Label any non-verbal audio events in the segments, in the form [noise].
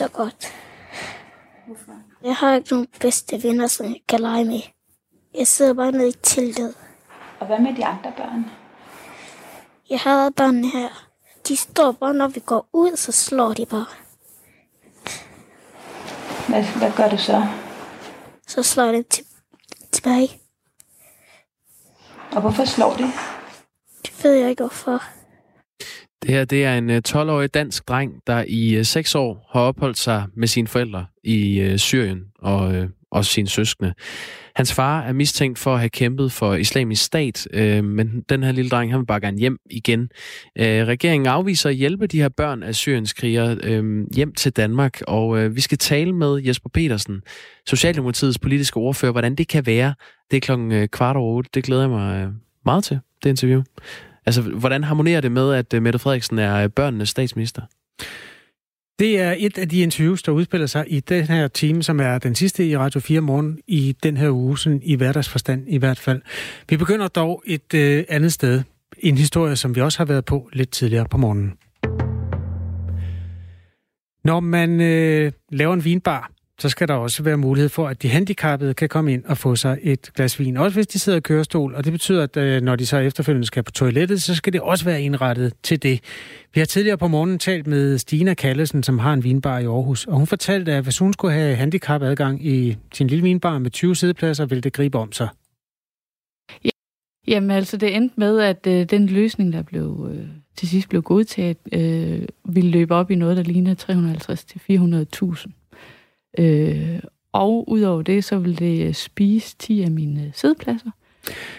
så godt. Hvorfor? Jeg har ikke nogen bedste venner, som jeg kan lege med. Jeg sidder bare nede i teltet. Og hvad med de andre børn? Jeg har børnene her. De står bare, når vi går ud, så slår de bare. Hvad, hvad gør du så? Så slår de til, tilbage. Og hvorfor slår de? Det ved jeg ikke, hvorfor. Det her det er en øh, 12-årig dansk dreng, der i øh, 6 år har opholdt sig med sine forældre i øh, Syrien og, og sine søskende. Hans far er mistænkt for at have kæmpet for islamisk stat, men den her lille dreng han vil bare gerne hjem igen. regeringen afviser at hjælpe de her børn af Syriens krigere hjem til Danmark, og vi skal tale med Jesper Petersen, Socialdemokratiets politiske ordfører, hvordan det kan være. Det er klokken kvart over otte. Det glæder jeg mig meget til, det interview. Altså, hvordan harmonerer det med, at øh, Mette Frederiksen er øh, børnenes statsminister? Det er et af de interviews, der udspiller sig i den her time, som er den sidste i Radio 4 morgen i den her uge, sådan i hverdagsforstand i hvert fald. Vi begynder dog et øh, andet sted. En historie, som vi også har været på lidt tidligere på morgenen. Når man øh, laver en vinbar, så skal der også være mulighed for, at de handicappede kan komme ind og få sig et glas vin. Også hvis de sidder i kørestol, og det betyder, at øh, når de så efterfølgende skal på toilettet, så skal det også være indrettet til det. Vi har tidligere på morgenen talt med Stina Kallesen, som har en vinbar i Aarhus, og hun fortalte, at hvis hun skulle have handicap-adgang i sin lille vinbar med 20 sædepladser, ville det gribe om sig. Ja. Jamen altså, det endte med, at øh, den løsning, der blev øh, til sidst blev godtaget, øh, ville løbe op i noget, der ligner 350-400.000. Øh, og udover det, så vil det spise 10 af mine sædepladser.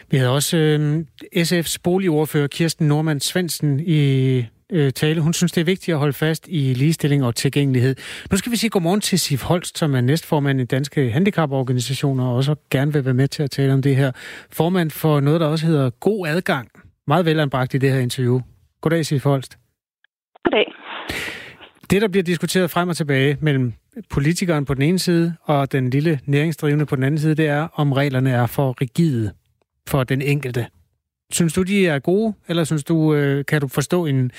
Vi havde også øh, SF's boligordfører Kirsten Norman Svendsen i øh, tale. Hun synes, det er vigtigt at holde fast i ligestilling og tilgængelighed. Nu skal vi sige godmorgen til Sif Holst, som er næstformand i Danske Handicaporganisationer, og også gerne vil være med til at tale om det her. Formand for noget, der også hedder God Adgang. Meget velanbragt i det her interview. Goddag, Sif Holst. Goddag. Det, der bliver diskuteret frem og tilbage mellem politikeren på den ene side og den lille næringsdrivende på den anden side, det er, om reglerne er for rigide for den enkelte. Synes du, de er gode, eller synes du, øh, kan du forstå en,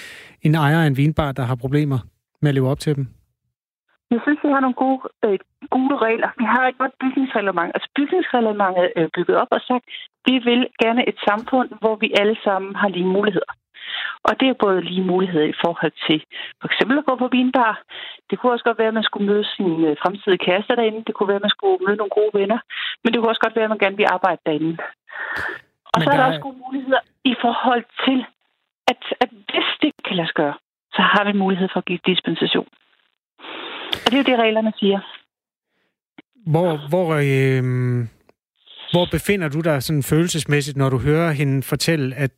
en ejer af en vinbar, der har problemer med at leve op til dem? Jeg synes, vi har nogle gode, øh, gode regler. Vi har et godt bygningsreglement. Altså bygningsreglementet er bygget op og sagt, vi vil gerne et samfund, hvor vi alle sammen har lige muligheder. Og det er både lige muligheder i forhold til for eksempel at gå på vinbar. Det kunne også godt være, at man skulle møde sin øh, fremtidige kæreste derinde. Det kunne være, at man skulle møde nogle gode venner. Men det kunne også godt være, at man gerne vil arbejde derinde. Og Men så er der, der også gode muligheder i forhold til, at, at hvis det kan lade sig gøre, så har vi mulighed for at give dispensation. Og det er jo det, reglerne siger. Hvor, hvor, øh, hvor befinder du dig sådan følelsesmæssigt, når du hører hende fortælle, at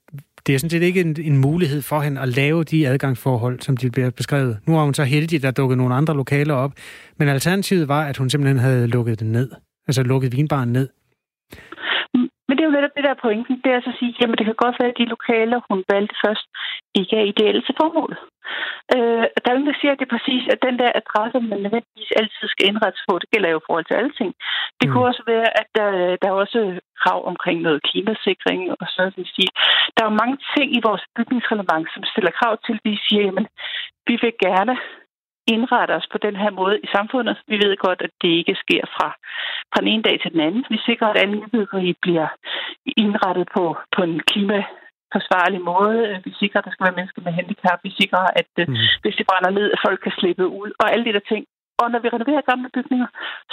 det er sådan set ikke en, en mulighed for hende at lave de adgangsforhold, som de bliver beskrevet. Nu er hun så heldig, at der dukkede nogle andre lokaler op, men alternativet var, at hun simpelthen havde lukket den ned. Altså lukket vinbaren ned. Er jo netop det der pointen, det er altså at sige, jamen det kan godt være, at de lokaler, hun valgte først, ikke er ideelle til formålet. Øh, der er ingen, der siger, at det er præcis, at den der adresse, man nødvendigvis altid skal indrettes på, det gælder jo i forhold til alle ting. Det mm. kunne også være, at der, der er også krav omkring noget klimasikring og sådan noget. Der er jo mange ting i vores bygningsreglement, som stiller krav til, at vi siger, jamen, vi vil gerne indrette os på den her måde i samfundet. Vi ved godt, at det ikke sker fra, fra den ene dag til den anden. Vi sikrer, at alle nybyggeri bliver indrettet på, på en klima forsvarlig måde. Vi sikrer, at der skal være mennesker med handicap. Vi sikrer, at mm. hvis det brænder ned, at folk kan slippe ud. Og alle de der ting. Og når vi renoverer gamle bygninger,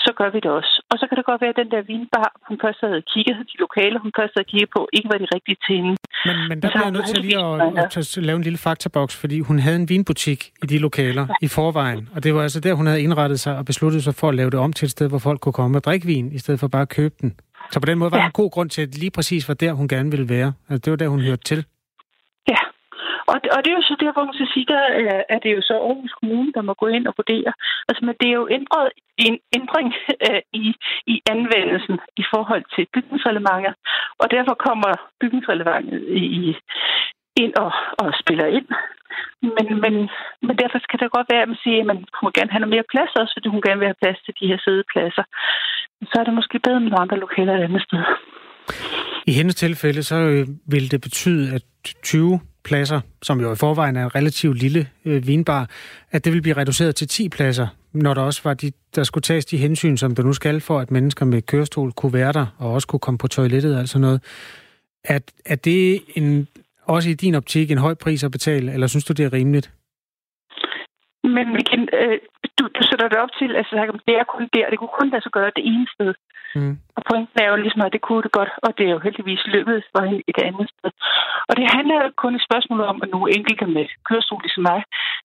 så gør vi det også. Og så kan det godt være, at den der vinbar, hun først havde kigget, de lokale, hun først havde kigget på, ikke var de rigtige til hende. Men, men der bliver jeg nødt til lige at, at, at lave en lille faktaboks, fordi hun havde en vinbutik i de lokaler ja. i forvejen. Og det var altså der, hun havde indrettet sig og besluttet sig for at lave det om til et sted, hvor folk kunne komme og drikke vin, i stedet for bare at købe den. Så på den måde var ja. der en god grund til, at lige præcis var der, hun gerne ville være. Altså, det var der, hun hørte til. Og, og det er jo så der, hvor man skal sige, der er, er det jo så Aarhus Kommune, der må gå ind og vurdere. Altså, men det er jo ændret, en ændring øh, i, i anvendelsen i forhold til bygningsreglementet, og derfor kommer bygningsreglementet i, ind og, og spiller ind. Men, men, men derfor kan det godt være, at man siger, at man kunne gerne have noget mere plads også, fordi hun gerne vil have plads til de her sædepladser. Så er det måske bedre med nogle andre lokaler et andet sted. I hendes tilfælde, så øh, vil det betyde, at 20 pladser, som jo i forvejen er en relativt lille øh, vinbar, at det vil blive reduceret til 10 pladser når der også var de, der skulle tages de hensyn, som der nu skal for, at mennesker med kørestol kunne være der, og også kunne komme på toilettet og alt sådan noget. At, er det en, også i din optik en høj pris at betale, eller synes du, det er rimeligt? Men vi kan, øh, du, du sætter det op til, altså det er kun der, det kunne kun lade sig gøre det ene sted. Mm. Og pointen er jo ligesom, at det kunne det godt, og det er jo heldigvis lykkedes for et andet sted. Og det handler jo kun et spørgsmål om, at nogle enkelte med kørestol ligesom mig,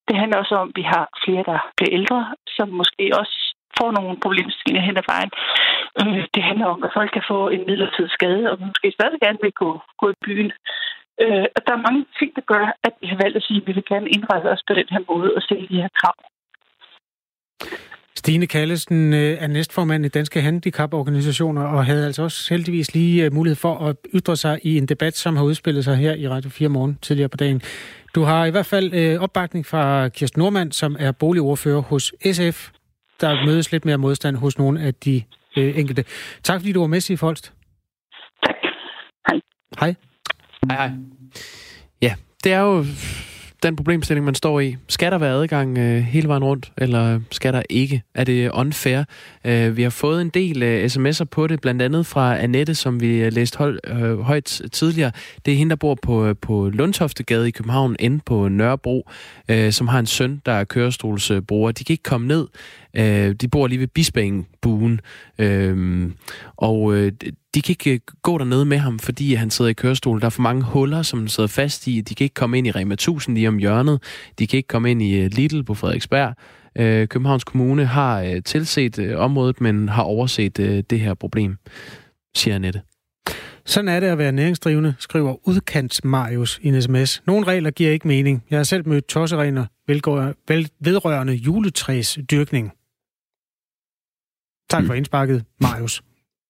det handler også om, at vi har flere, der bliver ældre, som måske også får nogle problemstillinger hen ad vejen. Øh, det handler om, at folk kan få en midlertidig skade, og måske stadig gerne vil gå, gå i byen. Øh, og der er mange ting, der gør, at vi har valgt at sige, at vi vil gerne indrette os på den her måde og stille de her krav. Stine Kallesen øh, er næstformand i Danske Handicaporganisationer og havde altså også heldigvis lige øh, mulighed for at ytre sig i en debat, som har udspillet sig her i Radio 4 morgen tidligere på dagen. Du har i hvert fald øh, opbakning fra Kirsten Normand, som er boligordfører hos SF. Der mødes lidt mere modstand hos nogle af de enkelte. Tak fordi du var med, Siv Folst. Tak. Hej. Hej. Hej, hej. Ja, det er jo den problemstilling, man står i. Skal der være adgang øh, hele vejen rundt, eller skal der ikke? Er det unfair? Øh, vi har fået en del øh, sms'er på det, blandt andet fra Annette, som vi øh, læste hold, øh, højt tidligere. Det er hende, der bor på, øh, på Lundtoftegade i København, inde på Nørrebro, øh, som har en søn, der er kørestolsbruger. De kan ikke komme ned. Øh, de bor lige ved buen. Øhm, og øh, de kan ikke øh, gå dernede med ham, fordi han sidder i kørestol. Der er for mange huller, som han sidder fast i. De kan ikke komme ind i Rema 1000 lige om hjørnet. De kan ikke komme ind i øh, Lidl på Frederiksberg. Øh, Københavns Kommune har øh, tilset området, men har overset det her problem, siger Annette. Sådan er det at være næringsdrivende, skriver udkants Marius i en sms. Nogle regler giver ikke mening. Jeg har selv mødt tosseregler vedrørende juletræs dyrkning. Tak for indsparket, Marius.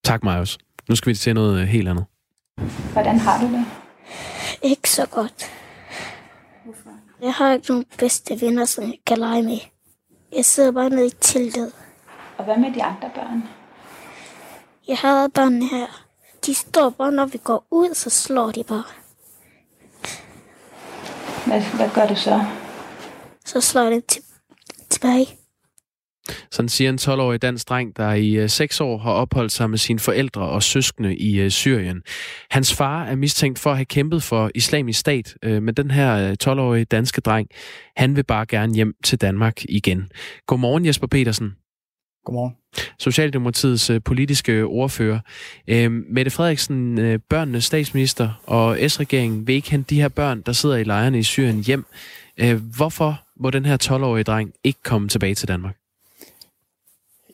Tak, Marius. Nu skal vi til noget øh, helt andet. Hvordan har du det? Ikke så godt. Hvorfor? Jeg har ikke nogen bedste venner, som jeg kan lege med. Jeg sidder bare nede i teltet. Og hvad med de andre børn? Jeg har børnene her. De står bare, når vi går ud, så slår de bare. Hvad, hvad gør du så? Så slår de til, tilbage. Sådan siger en 12-årig dansk dreng, der i 6 øh, år har opholdt sig med sine forældre og søskende i øh, Syrien. Hans far er mistænkt for at have kæmpet for islamisk stat, øh, men den her 12-årige danske dreng, han vil bare gerne hjem til Danmark igen. Godmorgen Jesper Petersen. Godmorgen. Socialdemokratiets politiske ordfører. Mette Frederiksen, børnenes statsminister og S-regeringen vil ikke hente de her børn, der sidder i lejrene i Syrien hjem. Hvorfor må den her 12-årige dreng ikke komme tilbage til Danmark?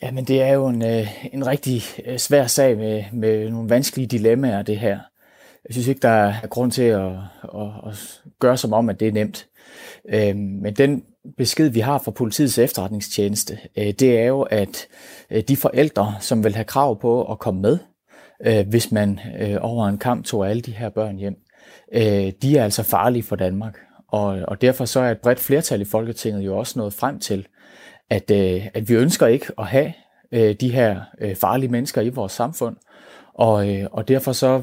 Ja, men det er jo en, øh, en rigtig øh, svær sag med, med nogle vanskelige dilemmaer, det her. Jeg synes ikke, der er grund til at, at, at gøre som om, at det er nemt. Øhm, men den besked, vi har fra politiets efterretningstjeneste, øh, det er jo, at øh, de forældre, som vil have krav på at komme med, øh, hvis man over en kamp tog alle de her børn hjem, de er altså farlige for Danmark. Og, og derfor så er et bredt flertal i Folketinget jo også nået frem til, at, øh, at vi ønsker ikke at have øh, de her øh, farlige mennesker i vores samfund, og, øh, og derfor så,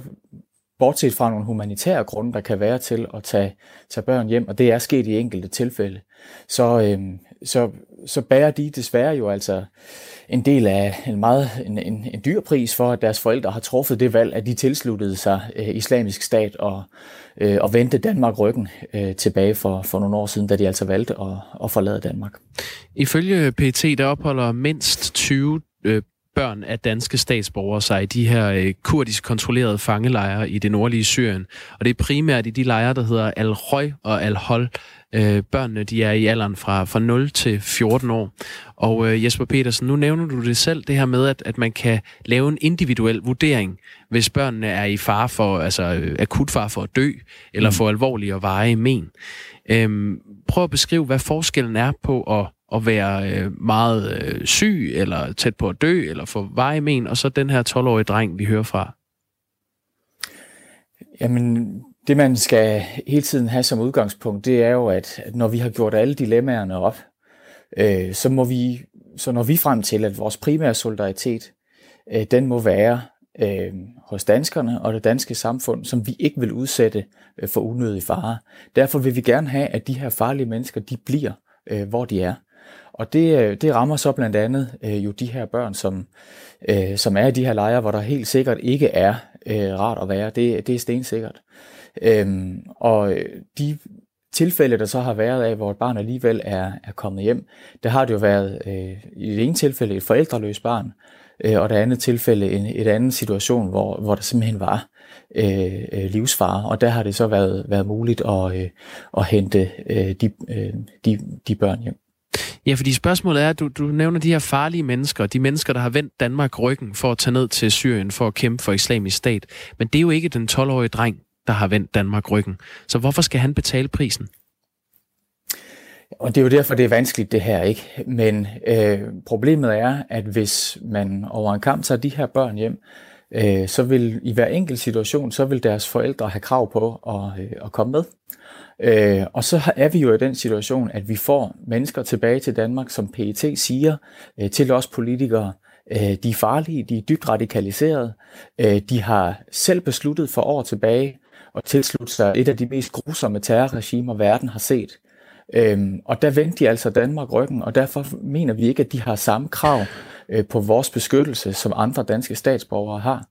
bortset fra nogle humanitære grunde, der kan være til at tage, tage børn hjem, og det er sket i enkelte tilfælde, så, øh, så, så bærer de desværre jo altså en del af en meget en, en, en dyr pris for, at deres forældre har truffet det valg, at de tilsluttede sig øh, islamisk stat og, øh, og vendte Danmark ryggen øh, tilbage for, for nogle år siden, da de altså valgte at, at forlade Danmark. Ifølge PT, der opholder mindst 20 øh, børn af danske statsborgere sig i de her øh, kurdisk kontrollerede fangelejre i det nordlige Syrien. Og det er primært i de lejre, der hedder Al-Røy og Al-Hol, Øh, børnene de er i alderen fra, fra 0 til 14 år. Og øh, Jesper Petersen, nu nævner du det selv, det her med, at, at man kan lave en individuel vurdering, hvis børnene er i fare for, altså øh, akut far for at dø, eller mm. for alvorlige og veje men. Øhm, prøv at beskrive, hvad forskellen er på at, at være øh, meget øh, syg, eller tæt på at dø, eller få veje men, og så den her 12-årige dreng, vi hører fra. Jamen, det man skal hele tiden have som udgangspunkt, det er jo, at når vi har gjort alle dilemmaerne op, øh, så må vi, så når vi frem til, at vores primære solidaritet, øh, den må være øh, hos danskerne og det danske samfund, som vi ikke vil udsætte øh, for unødig fare. Derfor vil vi gerne have, at de her farlige mennesker, de bliver, øh, hvor de er. Og det, øh, det rammer så blandt andet øh, jo de her børn, som, øh, som er i de her lejre, hvor der helt sikkert ikke er øh, rart at være. Det, det er stensikkert. Øhm, og øh, de tilfælde, der så har været af, hvor et barn alligevel er, er kommet hjem, der har det jo været øh, i det ene tilfælde et forældreløst barn, øh, og det andet tilfælde en et anden situation, hvor, hvor der simpelthen var øh, øh, livsfare, og der har det så været, været muligt at, øh, at hente øh, de, øh, de, de børn hjem. Ja, fordi spørgsmålet er, at du, du nævner de her farlige mennesker, de mennesker, der har vendt Danmark ryggen for at tage ned til Syrien for at kæmpe for islamisk stat. Men det er jo ikke den 12-årige dreng, der har vendt Danmark ryggen. Så hvorfor skal han betale prisen? Og det er jo derfor, det er vanskeligt det her, ikke? Men øh, problemet er, at hvis man over en kamp tager de her børn hjem, øh, så vil i hver enkelt situation, så vil deres forældre have krav på at, øh, at komme med. Øh, og så er vi jo i den situation, at vi får mennesker tilbage til Danmark, som PET siger øh, til os politikere, øh, de er farlige, de er dybt radikaliseret, øh, de har selv besluttet for år tilbage at tilslutte sig et af de mest grusomme terrorregimer, verden har set. Øhm, og der vendte de altså Danmark ryggen, og derfor mener vi ikke, at de har samme krav øh, på vores beskyttelse, som andre danske statsborgere har.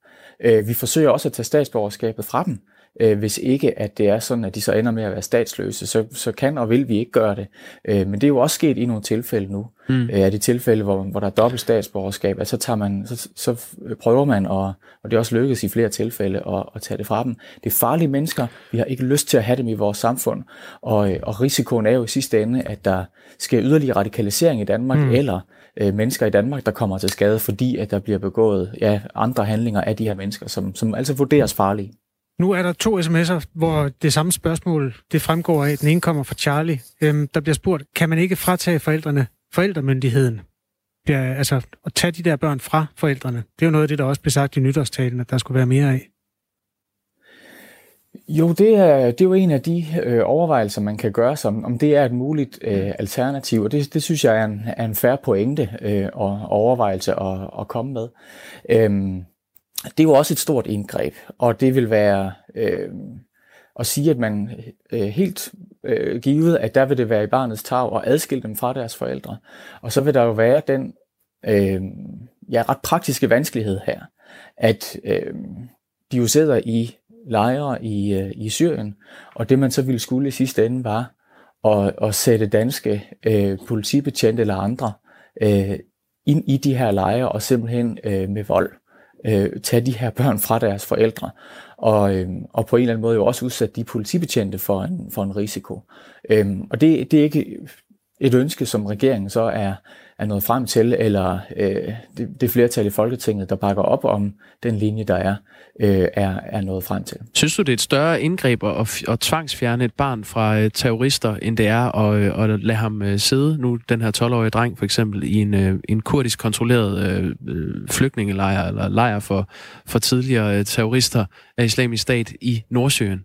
Øh, vi forsøger også at tage statsborgerskabet fra dem, øh, hvis ikke at det er sådan, at de så ender med at være statsløse, så, så kan og vil vi ikke gøre det. Øh, men det er jo også sket i nogle tilfælde nu. Mm. Øh, er det tilfælde, hvor, hvor der er dobbelt statsborgerskab, at så, tager man, så, så prøver man, og, og det er også lykkedes i flere tilfælde, at, at tage det fra dem. Det er farlige mennesker, vi har ikke lyst til at have dem i vores samfund, og, og risikoen er jo i sidste ende, at der sker yderligere radikalisering i Danmark, mm. eller øh, mennesker i Danmark, der kommer til skade, fordi at der bliver begået ja, andre handlinger af de her mennesker, som, som altså vurderes farlige. Nu er der to sms'er, hvor det samme spørgsmål det fremgår af. Den ene kommer fra Charlie. Øhm, der bliver spurgt, kan man ikke fratage forældrene forældremyndigheden? Ja, altså at tage de der børn fra forældrene. Det er jo noget af det, der også blev sagt i nytårstalen, at der skulle være mere af. Jo, det er, det er jo en af de øh, overvejelser, man kan gøre, som om det er et muligt øh, alternativ, og det, det synes jeg er en, er en færre pointe øh, og overvejelse at, at komme med. Øhm, det er jo også et stort indgreb, og det vil være øh, at sige, at man øh, helt øh, givet, at der vil det være i barnets tag at adskille dem fra deres forældre. Og så vil der jo være den øh, ja, ret praktiske vanskelighed her, at øh, de jo sidder i lejre i, øh, i Syrien, og det man så ville skulle i sidste ende var at, at sætte danske øh, politibetjente eller andre øh, ind i de her lejre og simpelthen øh, med vold øh, tage de her børn fra deres forældre, og, øh, og på en eller anden måde jo også udsætte de politibetjente for en, for en risiko. Øh, og det, det er ikke et ønske, som regeringen så er, er nået frem til, eller øh, det, det flertal i Folketinget, der bakker op om den linje, der er, øh, er, er nået frem til. Synes du, det er et større indgreb at, at tvangsfjerne et barn fra øh, terrorister, end det er at, øh, at lade ham øh, sidde, nu den her 12-årige dreng for eksempel, i en, øh, en kurdisk kontrolleret øh, øh, flygtningelejr, eller lejr for, for tidligere øh, terrorister af islamisk stat i Nordsjøen?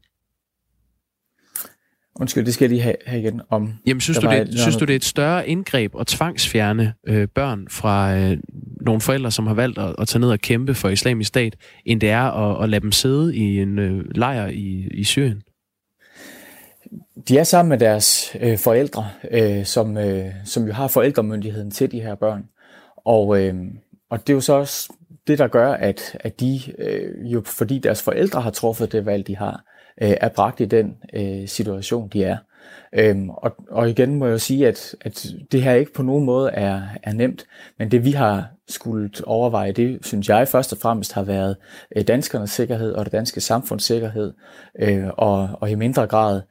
Undskyld, det skal jeg lige have, have igen om. Jamen, synes, du, det, et, synes du, det er et større indgreb at tvangsfjerne øh, børn fra øh, nogle forældre, som har valgt at, at tage ned og kæmpe for islamisk stat, end det er at, at lade dem sidde i en øh, lejr i, i Syrien? De er sammen med deres øh, forældre, øh, som, øh, som jo har forældremyndigheden til de her børn. Og, øh, og det er jo så også det, der gør, at, at de øh, jo, fordi deres forældre har truffet det valg, de har, øh, er bragt i den øh, situation, de er. Øhm, og, og igen må jeg jo sige, at, at det her ikke på nogen måde er, er nemt, men det vi har skulle overveje, det synes jeg først og fremmest har været øh, danskernes sikkerhed og det danske samfunds sikkerhed, øh, og, og i mindre grad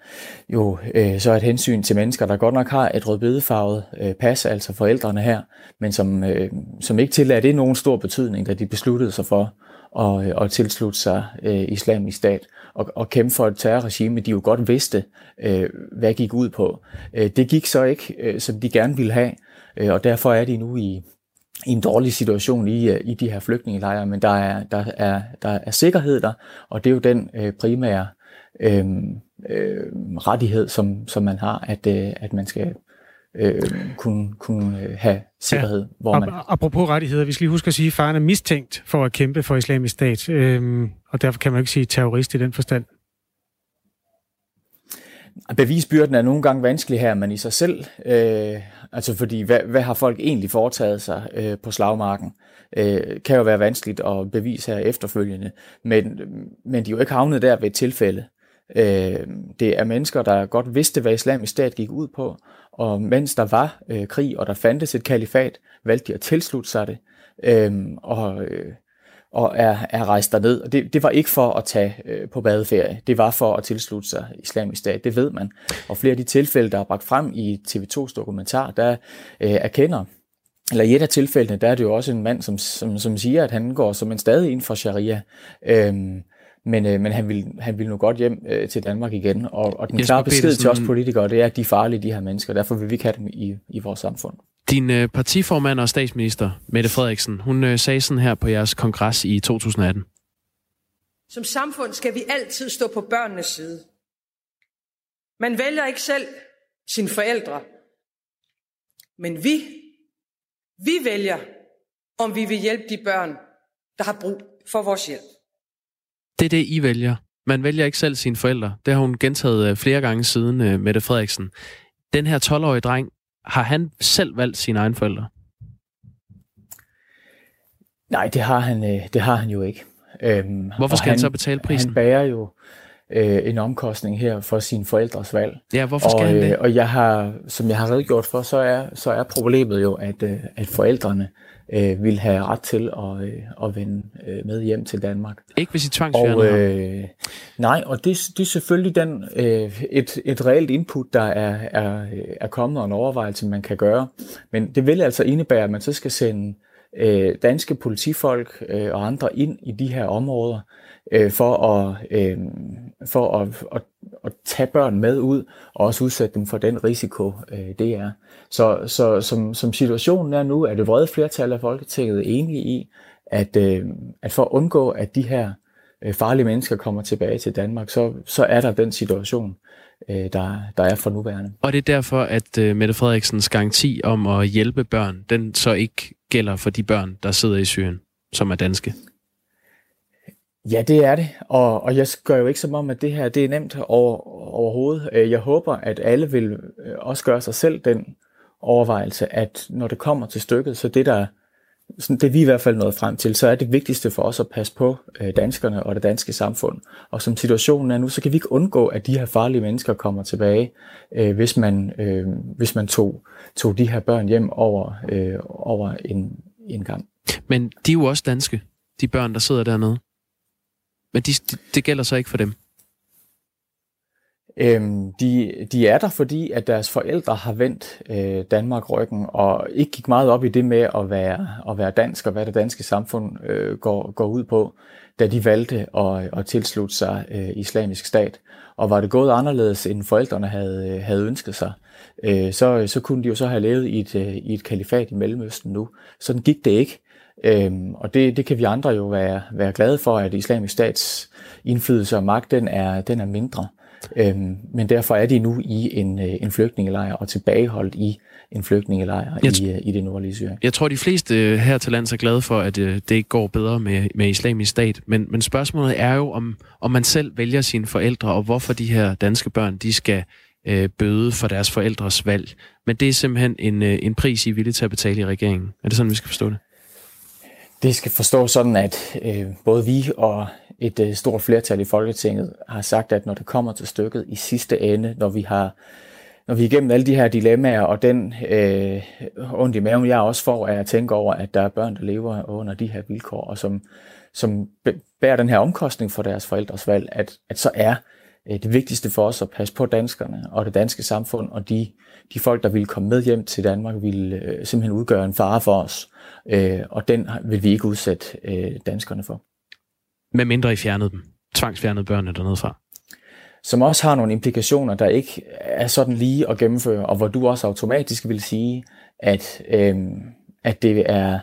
jo øh, så et hensyn til mennesker, der godt nok har et rødbedefarvet øh, pas, altså forældrene her, men som, øh, som ikke tillader det nogen stor betydning, da de besluttede sig for at, øh, at tilslutte sig øh, islamisk stat og, og kæmpe for et terrorregime, de jo godt vidste, øh, hvad gik ud på. Øh, det gik så ikke, øh, som de gerne ville have, øh, og derfor er de nu i, i en dårlig situation i, øh, i de her flygtningelejre, men der er, der, er, der er sikkerhed der, og det er jo den øh, primære øh, øh, rettighed, som, som man har, at, øh, at man skal øh, kunne, kunne øh, have sikkerhed. Ja. Hvor man... Apropos rettigheder, vi skal lige huske at sige, at faren er mistænkt for at kæmpe for islamisk stat, øh, og derfor kan man ikke sige terrorist i den forstand. Bevisbyrden er nogle gange vanskelig her, men i sig selv øh, Altså fordi, hvad, hvad har folk egentlig foretaget sig øh, på slagmarken? Øh, kan jo være vanskeligt at bevise her efterfølgende, men, men de er jo ikke havnet der ved et tilfælde. Øh, det er mennesker, der godt vidste, hvad islamisk stat gik ud på, og mens der var øh, krig, og der fandtes et kalifat, valgte de at tilslutte sig det, øh, og, øh, og er, er rejst derned. Og det, det var ikke for at tage øh, på badeferie, det var for at tilslutte sig islamisk stat, det ved man. Og flere af de tilfælde, der er bragt frem i TV2's dokumentar, der øh, erkender eller i et af tilfældene, der er det jo også en mand, som, som, som siger, at han går som en stadig ind for sharia. Øhm, men, øh, men han, vil, han vil nu godt hjem øh, til Danmark igen. Og, og den Jesper klare besked Petersen, til os politikere, det er, at de er farlige, de her mennesker. Derfor vil vi ikke have dem i, i vores samfund. Din øh, partiformand og statsminister, Mette Frederiksen, hun øh, sagde sådan her på jeres kongres i 2018. Som samfund skal vi altid stå på børnenes side. Man vælger ikke selv sine forældre, men vi, vi vælger, om vi vil hjælpe de børn, der har brug for vores hjælp. Det er det, I vælger. Man vælger ikke selv sine forældre. Det har hun gentaget øh, flere gange siden, øh, Mette Frederiksen. Den her 12-årige dreng, har han selv valgt sine egne forældre? Nej, det har han, øh, det har han jo ikke. Øhm, hvorfor skal han, han så betale prisen? Han bærer jo øh, en omkostning her for sine forældres valg. Ja, hvorfor skal og, han det? Og jeg har, som jeg har redegjort for, så er, så er problemet jo, at, at forældrene øh, vil have ret til at, øh, at vende øh, med hjem til Danmark. Ikke hvis I tvangsfjerner og, øh, Nej, og det, det er selvfølgelig den, øh, et, et reelt input, der er, er, er kommet, og en overvejelse, man kan gøre. Men det vil altså indebære, at man så skal sende øh, danske politifolk øh, og andre ind i de her områder, øh, for, at, øh, for at, at, at tage børn med ud, og også udsætte dem for den risiko, øh, det er. Så, så som, som situationen er nu, er det vrede flertal af Folketinget enige i, at, øh, at for at undgå, at de her øh, farlige mennesker kommer tilbage til Danmark, så, så er der den situation, øh, der, der er for nuværende. Og det er derfor, at øh, Mette Frederiksens garanti om at hjælpe børn, den så ikke gælder for de børn, der sidder i Syrien, som er danske? Ja, det er det, og, og jeg gør jo ikke som om, at det her det er nemt over, overhovedet. Øh, jeg håber, at alle vil øh, også gøre sig selv den overvejelse, at når det kommer til stykket, så det der sådan det vi i hvert fald nået frem til, så er det vigtigste for os at passe på øh, danskerne og det danske samfund. Og som situationen er nu, så kan vi ikke undgå, at de her farlige mennesker kommer tilbage, øh, hvis man, øh, hvis man tog, tog de her børn hjem over, øh, over en, en gang. Men de er jo også danske, de børn, der sidder dernede. Men de, det gælder så ikke for dem? Øhm, de, de er der, fordi at deres forældre har vendt øh, Danmark ryggen og ikke gik meget op i det med at være, at være dansk og hvad det danske samfund øh, går, går ud på, da de valgte at, at tilslutte sig øh, islamisk stat. Og var det gået anderledes, end forældrene havde, havde ønsket sig, øh, så, så kunne de jo så have levet i et, øh, i et kalifat i Mellemøsten nu. Sådan gik det ikke. Øhm, og det, det kan vi andre jo være, være glade for, at islamisk stats indflydelse og magt, den er, den er mindre. Øhm, men derfor er de nu i en, øh, en flygtningelejr og tilbageholdt i en flygtningelejr jeg, i, øh, i det nordlige Syrien. Jeg tror, de fleste øh, her til lands er glade for, at det ikke går bedre med, med islamisk stat. Men, men spørgsmålet er jo, om, om man selv vælger sine forældre, og hvorfor de her danske børn, de skal øh, bøde for deres forældres valg. Men det er simpelthen en, en pris, I er villige til at betale i regeringen. Er det sådan, vi skal forstå det? Det skal forstås sådan, at øh, både vi og et øh, stort flertal i Folketinget har sagt, at når det kommer til stykket i sidste ende, når vi har når vi er igennem alle de her dilemmaer, og den øh, ondt i maven, jeg også får, af at tænke over, at der er børn, der lever under de her vilkår, og som, som bærer den her omkostning for deres forældres valg, at, at så er øh, det vigtigste for os at passe på danskerne og det danske samfund, og de, de folk, der vil komme med hjem til Danmark, vil øh, simpelthen udgøre en fare for os, øh, og den vil vi ikke udsætte øh, danskerne for. Med mindre I fjernede dem. Tvangsfjernede børnene dernede fra. Som også har nogle implikationer, der ikke er sådan lige at gennemføre, og hvor du også automatisk vil sige, at, øh, at det er,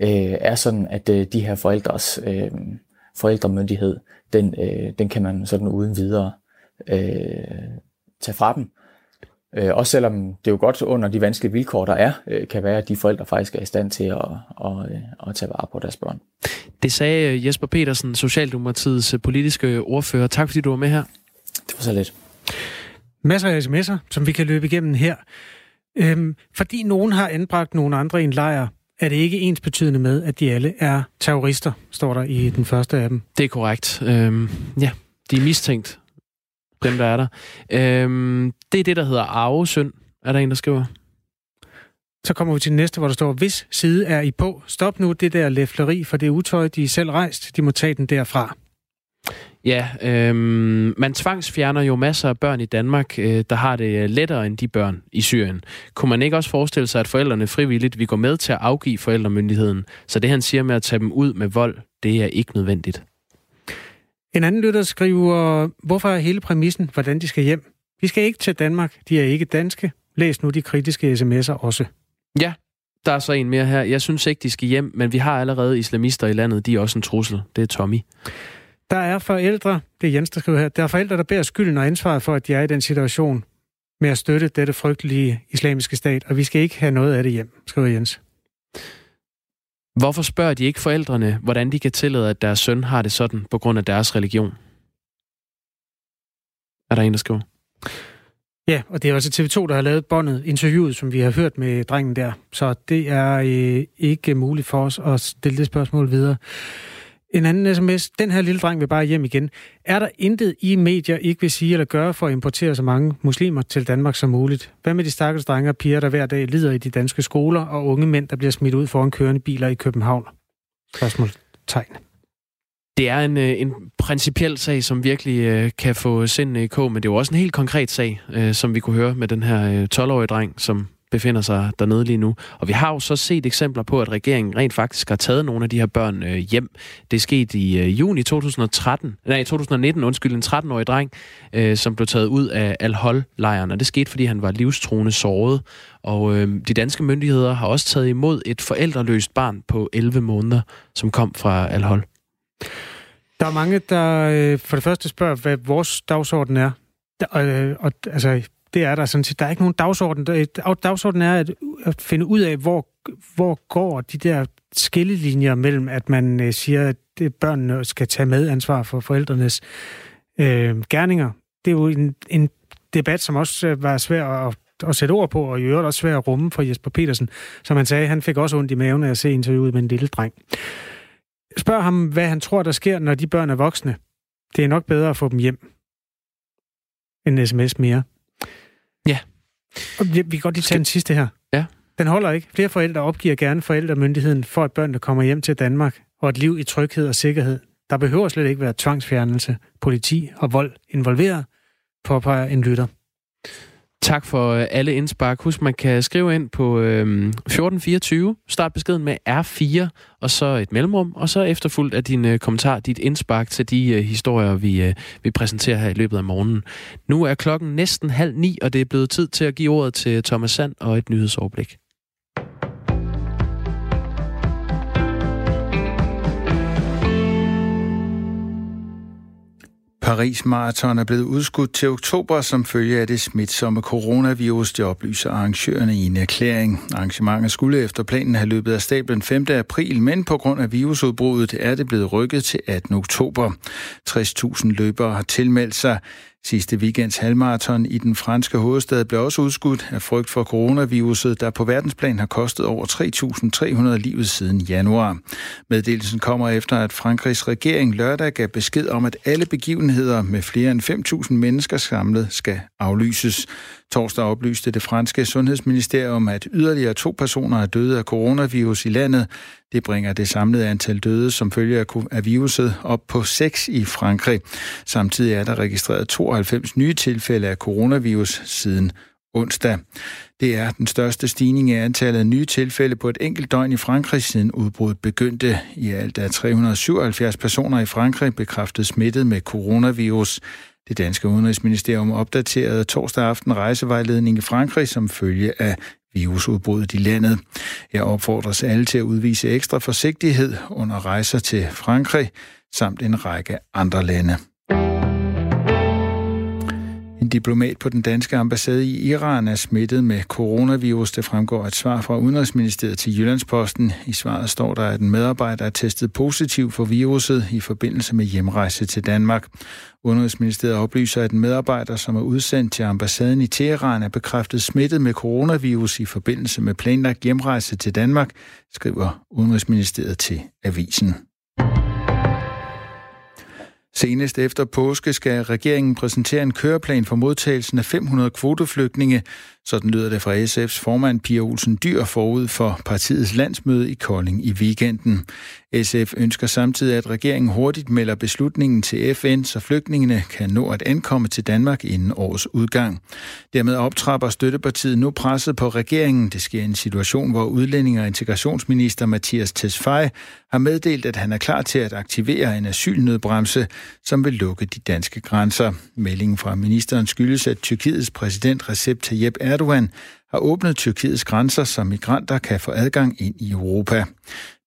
øh, er sådan, at øh, de her forældres øh, forældremyndighed, den, øh, den kan man sådan uden videre øh, tage fra dem. Øh, også selvom det jo godt under de vanskelige vilkår, der er, øh, kan være, at de forældre faktisk er i stand til at, at, at, at tage vare på deres børn. Det sagde øh, Jesper Petersen, Socialdemokratiets øh, politiske ordfører. Tak fordi du var med her. Det var så lidt. Masser af sms'er, som vi kan løbe igennem her. Øhm, fordi nogen har anbragt nogle andre i en lejr, er det ikke ens betydende med, at de alle er terrorister, står der i den første af dem. Det er korrekt. Øhm, ja, de er mistænkt, dem der er der. Øhm, det er det, der hedder arvesynd, er der en, der skriver. Så kommer vi til den næste, hvor der står, hvis side er I på, stop nu det der læfleri, for det utøj, de er selv rejst, de må tage den derfra. Ja, øhm, man tvangsfjerner jo masser af børn i Danmark, øh, der har det lettere end de børn i Syrien. Kunne man ikke også forestille sig, at forældrene frivilligt vil gå med til at afgive forældremyndigheden? Så det han siger med at tage dem ud med vold, det er ikke nødvendigt. En anden lytter skriver, hvorfor er hele præmissen, hvordan de skal hjem? De skal ikke til Danmark, de er ikke danske. Læs nu de kritiske sms'er også. Ja, der er så en mere her. Jeg synes ikke, de skal hjem, men vi har allerede islamister i landet. De er også en trussel. Det er Tommy. Der er forældre, det er Jens, der skriver her, der er forældre, der bærer skylden og ansvaret for, at de er i den situation med at støtte dette frygtelige islamiske stat, og vi skal ikke have noget af det hjem, skriver Jens. Hvorfor spørger de ikke forældrene, hvordan de kan tillade, at deres søn har det sådan på grund af deres religion? Er der en, der skriver? Ja, og det er altså TV2, der har lavet båndet, interviewet, som vi har hørt med drengen der. Så det er øh, ikke muligt for os at stille det spørgsmål videre. En anden sms. Den her lille dreng vil bare hjem igen. Er der intet i medier ikke vil sige eller gøre for at importere så mange muslimer til Danmark som muligt? Hvad med de stakkels drenge og piger, der hver dag lider i de danske skoler, og unge mænd, der bliver smidt ud foran kørende biler i København? Spørgsmål tegn. Det er en, øh, en principiel sag, som virkelig øh, kan få sindene i kog, men det er jo også en helt konkret sag, øh, som vi kunne høre med den her øh, 12-årige dreng, som befinder sig dernede lige nu. Og vi har jo så set eksempler på, at regeringen rent faktisk har taget nogle af de her børn øh, hjem. Det skete i øh, juni 2013, nej, 2019, undskyld, en 13-årig dreng, øh, som blev taget ud af Al-Hol-lejren, og det skete, fordi han var livstruende såret. Og øh, de danske myndigheder har også taget imod et forældreløst barn på 11 måneder, som kom fra Al-Hol. Der er mange, der øh, for det første spørger, hvad vores dagsorden er. Der, øh, og, altså, det er der sådan set. Der er ikke nogen dagsorden. Dagsorden er at, at finde ud af, hvor, hvor går de der skillelinjer mellem, at man øh, siger, at det, børnene skal tage med ansvar for forældrenes øh, gerninger. Det er jo en, en debat, som også øh, var svær at, at sætte ord på, og i øvrigt også svær at rumme for Jesper Petersen. Som han sagde, han fik også ondt i maven af at se interviewet med en lille dreng. Spørg ham, hvad han tror, der sker, når de børn er voksne. Det er nok bedre at få dem hjem. En sms mere. Ja. Og vi kan godt lige tage den sidste her. Ja. Den holder ikke. Flere forældre opgiver gerne forældremyndigheden for, at børnene kommer hjem til Danmark og et liv i tryghed og sikkerhed. Der behøver slet ikke være tvangsfjernelse, politi og vold involveret, påpeger en lytter. Tak for øh, alle indspark. Husk, man kan skrive ind på øhm, 1424, start beskeden med R4, og så et mellemrum, og så efterfulgt af din øh, kommentar, dit indspark til de øh, historier, vi, øh, vi præsenterer her i løbet af morgenen. Nu er klokken næsten halv ni, og det er blevet tid til at give ordet til Thomas Sand og et nyhedsoverblik. Paris Marathon er blevet udskudt til oktober som følge af det smitsomme coronavirus, det oplyser arrangørerne i en erklæring. Arrangementet skulle efter planen have løbet af stablen 5. april, men på grund af virusudbruddet er det blevet rykket til 18. oktober. 60.000 løbere har tilmeldt sig. Sidste weekends halvmarathon i den franske hovedstad blev også udskudt af frygt for coronaviruset, der på verdensplan har kostet over 3.300 livet siden januar. Meddelelsen kommer efter, at Frankrigs regering lørdag gav besked om, at alle begivenheder med flere end 5.000 mennesker samlet skal aflyses. Torsdag oplyste det franske sundhedsministerium, at yderligere to personer er døde af coronavirus i landet. Det bringer det samlede antal døde som følge af viruset op på 6 i Frankrig. Samtidig er der registreret 92 nye tilfælde af coronavirus siden onsdag. Det er den største stigning i antallet af nye tilfælde på et enkelt døgn i Frankrig siden udbruddet begyndte. I alt er 377 personer i Frankrig bekræftet smittet med coronavirus. Det danske udenrigsministerium opdaterede torsdag aften rejsevejledning i Frankrig som følge af virusudbruddet i landet. Jeg opfordres alle til at udvise ekstra forsigtighed under rejser til Frankrig samt en række andre lande. En diplomat på den danske ambassade i Iran er smittet med coronavirus. Det fremgår et svar fra Udenrigsministeriet til Jyllandsposten. I svaret står der, at en medarbejder er testet positiv for viruset i forbindelse med hjemrejse til Danmark. Udenrigsministeriet oplyser, at en medarbejder, som er udsendt til ambassaden i Teheran, er bekræftet smittet med coronavirus i forbindelse med planlagt hjemrejse til Danmark, skriver Udenrigsministeriet til avisen. Senest efter påske skal regeringen præsentere en køreplan for modtagelsen af 500 kvoteflygtninge. Sådan lyder det fra SF's formand Pia Olsen Dyr forud for partiets landsmøde i Kolding i weekenden. SF ønsker samtidig, at regeringen hurtigt melder beslutningen til FN, så flygtningene kan nå at ankomme til Danmark inden årets udgang. Dermed optrapper støttepartiet nu presset på regeringen. Det sker i en situation, hvor udlænding- og integrationsminister Mathias Tesfaye har meddelt, at han er klar til at aktivere en asylnødbremse, som vil lukke de danske grænser. Meldingen fra ministeren skyldes, at Tyrkiets præsident Recep Tayyip Erdogan har åbnet Tyrkiets grænser, så migranter kan få adgang ind i Europa.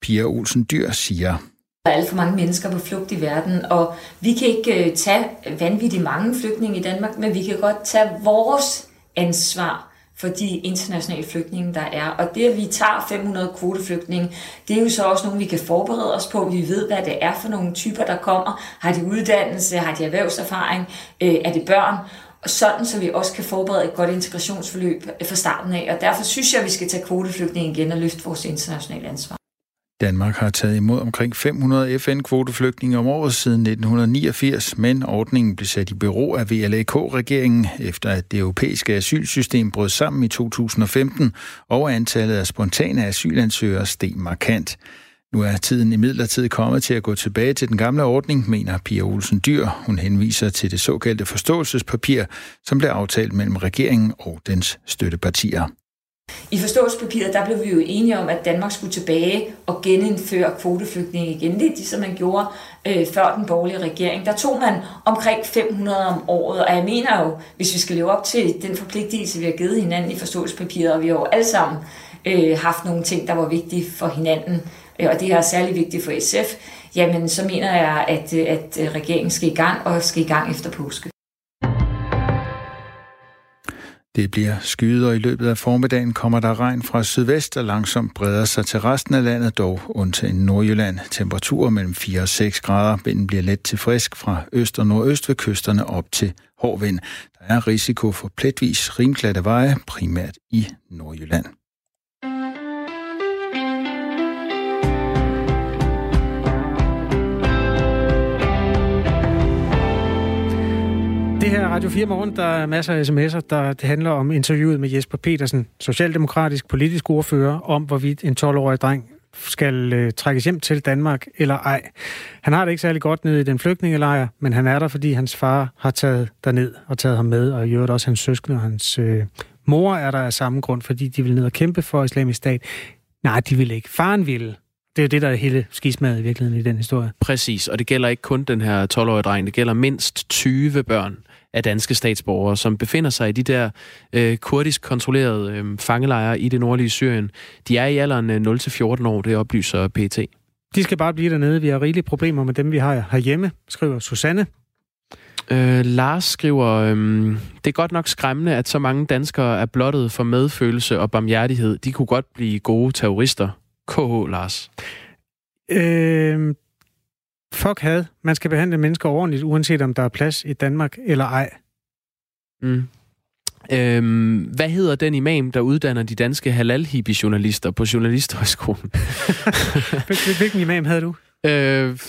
Pia Olsen Dyr siger, der er alt for mange mennesker på flugt i verden, og vi kan ikke øh, tage vanvittigt mange flygtninge i Danmark, men vi kan godt tage vores ansvar for de internationale flygtninge, der er. Og det, at vi tager 500 kvoteflygtninge, det er jo så også nogle, vi kan forberede os på. Vi ved, hvad det er for nogle typer, der kommer. Har de uddannelse? Har de erhvervserfaring? Øh, er det børn? Sådan så vi også kan forberede et godt integrationsforløb fra starten af. Og derfor synes jeg, at vi skal tage kvoteflygtninge igen og løfte vores internationale ansvar. Danmark har taget imod omkring 500 FN-kvoteflygtninge om året siden 1989, men ordningen blev sat i bero af VLAK-regeringen, efter at det europæiske asylsystem brød sammen i 2015, og antallet af spontane asylansøgere steg markant. Nu er tiden i midlertid kommet til at gå tilbage til den gamle ordning, mener Pia Olsen Dyr. Hun henviser til det såkaldte forståelsespapir, som blev aftalt mellem regeringen og dens støttepartier. I forståelsespapiret der blev vi jo enige om, at Danmark skulle tilbage og genindføre kvoteflygtninge igen. Det er det, som man gjorde øh, før den borgerlige regering. Der tog man omkring 500 om året, og jeg mener jo, hvis vi skal leve op til den forpligtelse, vi har givet hinanden i forståelsespapiret, og vi har jo alle sammen øh, haft nogle ting, der var vigtige for hinanden, øh, Øh, og det er særlig vigtigt for SF, jamen så mener jeg, at, øh, at øh, regeringen skal i gang, og skal i gang efter påske. Det bliver skyet, og i løbet af formiddagen kommer der regn fra sydvest, og langsomt breder sig til resten af landet, dog undtagen Nordjylland. Temperaturer mellem 4 og 6 grader. Vinden bliver let til frisk fra øst og nordøst ved kysterne op til hård vind. Der er risiko for pletvis rimklatte veje, primært i Nordjylland. Her Radio 4 Morgen, der er masser af sms'er, der det handler om interviewet med Jesper Petersen, socialdemokratisk politisk ordfører, om hvorvidt en 12-årig dreng skal øh, trækkes hjem til Danmark eller ej. Han har det ikke særlig godt nede i den flygtningelejr, men han er der, fordi hans far har taget ned og taget ham med, og i øvrigt også hans søskende og hans øh, mor er der af samme grund, fordi de vil ned og kæmpe for islamisk stat. Nej, de vil ikke. Faren ville. Det er jo det, der er hele skismadet i virkeligheden i den historie. Præcis, og det gælder ikke kun den her 12-årige dreng, det gælder mindst 20 børn af danske statsborgere, som befinder sig i de der øh, kurdisk kontrollerede øh, fangelejre i det nordlige Syrien. De er i alderen øh, 0-14 år, det oplyser PT. De skal bare blive dernede. Vi har rigelige problemer med dem, vi har herhjemme, skriver Susanne. Øh, Lars skriver, øh, det er godt nok skræmmende, at så mange danskere er blottet for medfølelse og barmhjertighed. De kunne godt blive gode terrorister. KH, Lars. Øh, fuck had. Man skal behandle mennesker ordentligt, uanset om der er plads i Danmark eller ej. Mm. Øhm, hvad hedder den imam, der uddanner de danske halal journalister på Journalisthøjskolen? [laughs] Hvilken imam havde du? Øh,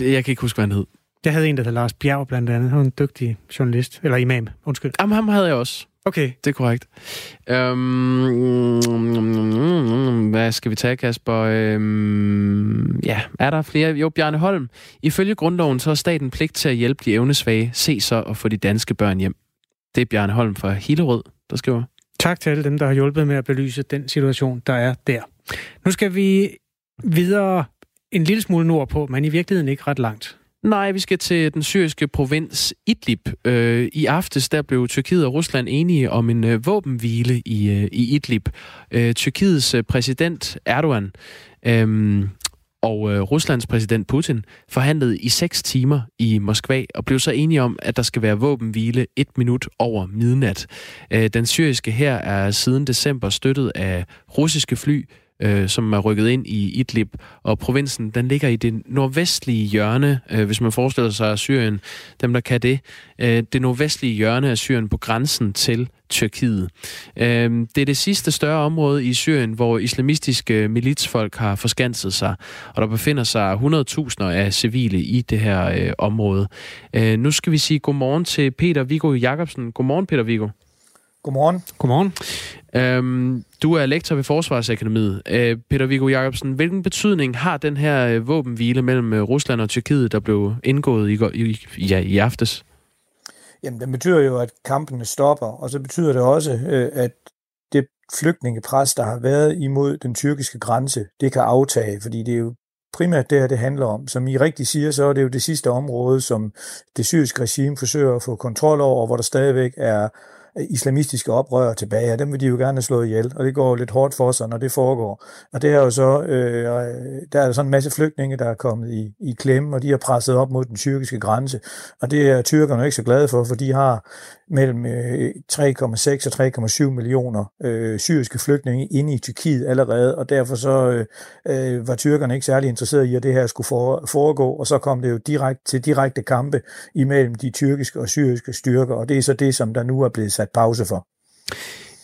jeg kan ikke huske, hvad han hed. Jeg havde en, der hed Lars Bjerg blandt andet. Han var en dygtig journalist. Eller imam, undskyld. Jamen, ham havde jeg også. Okay. Det er korrekt. Øhm, hvad skal vi tage, Kasper? Øhm, ja, er der flere? Jo, Bjarne Holm. Ifølge grundloven, så er staten pligt til at hjælpe de evnesvage. Se så og få de danske børn hjem. Det er Bjarne Holm fra Hillerød, der skriver. Tak til alle dem, der har hjulpet med at belyse den situation, der er der. Nu skal vi videre en lille smule nordpå, men i virkeligheden ikke ret langt. Nej, vi skal til den syriske provins Idlib. Øh, I aftes der blev Tyrkiet og Rusland enige om en øh, våbenhvile i, øh, i Idlib. Øh, Tyrkiets øh, præsident Erdogan øh, og øh, Ruslands præsident Putin forhandlede i seks timer i Moskva og blev så enige om, at der skal være våbenhvile et minut over midnat. Øh, den syriske her er siden december støttet af russiske fly, øh, som er rykket ind i Idlib, og provinsen den ligger i det nordvestlige hjørne, øh, hvis man forestiller sig Syrien, dem der kan det, øh, det nordvestlige hjørne af Syrien på grænsen til Tyrkiet. Øh, det er det sidste større område i Syrien, hvor islamistiske militsfolk har forskanset sig, og der befinder sig 100.000 af civile i det her øh, område. Øh, nu skal vi sige godmorgen til Peter Viggo Jacobsen. Godmorgen, Peter Viggo. Godmorgen. Godmorgen. Øhm, du er lektor ved Forsvarsakademiet. Øh, Peter Viggo Jacobsen, hvilken betydning har den her øh, våbenhvile mellem øh, Rusland og Tyrkiet, der blev indgået i, i, ja, i aftes? Jamen, den betyder jo, at kampene stopper, og så betyder det også, øh, at det flygtningepres, der har været imod den tyrkiske grænse, det kan aftage, fordi det er jo primært det her, det handler om. Som I rigtig siger, så er det jo det sidste område, som det syriske regime forsøger at få kontrol over, hvor der stadigvæk er islamistiske oprør tilbage, og dem vil de jo gerne slå ihjel, og det går lidt hårdt for sig, når det foregår. Og det er jo så, øh, øh der er sådan en masse flygtninge, der er kommet i, i klemme, og de har presset op mod den tyrkiske grænse, og det er tyrkerne ikke så glade for, for de har mellem øh, 3,6 og 3,7 millioner øh, syriske flygtninge inde i Tyrkiet allerede, og derfor så øh, øh var tyrkerne ikke særlig interesserede i, at det her skulle foregå, og så kom det jo direkte til direkte kampe imellem de tyrkiske og syriske styrker, og det er så det, som der nu er blevet sat pause for.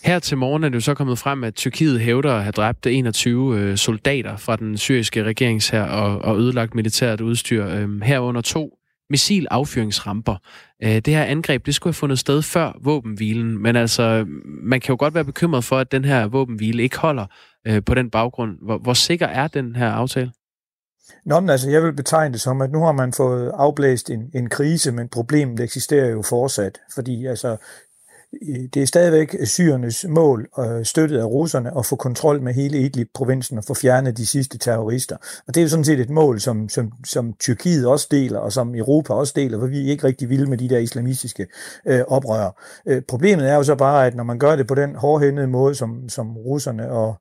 Her til morgen er det jo så kommet frem, at Tyrkiet hævder at have dræbt 21 øh, soldater fra den syriske regeringshær og, og ødelagt militært udstyr. Øh, herunder to missilaffyringsramper. Øh, det her angreb, det skulle have fundet sted før våbenhvilen, men altså, man kan jo godt være bekymret for, at den her våbenhvile ikke holder øh, på den baggrund. Hvor, hvor sikker er den her aftale? Nå, men altså, jeg vil betegne det som, at nu har man fået afblæst en, en krise, men problemet eksisterer jo fortsat. Fordi altså, det er stadigvæk syrernes mål, øh, støttet af russerne, at få kontrol med hele Idlib-provinsen og få fjernet de sidste terrorister. Og det er jo sådan set et mål, som, som, som Tyrkiet også deler, og som Europa også deler, for vi er ikke rigtig vilde med de der islamistiske øh, oprør. Øh, problemet er jo så bare, at når man gør det på den hårdhændede måde, som, som russerne og,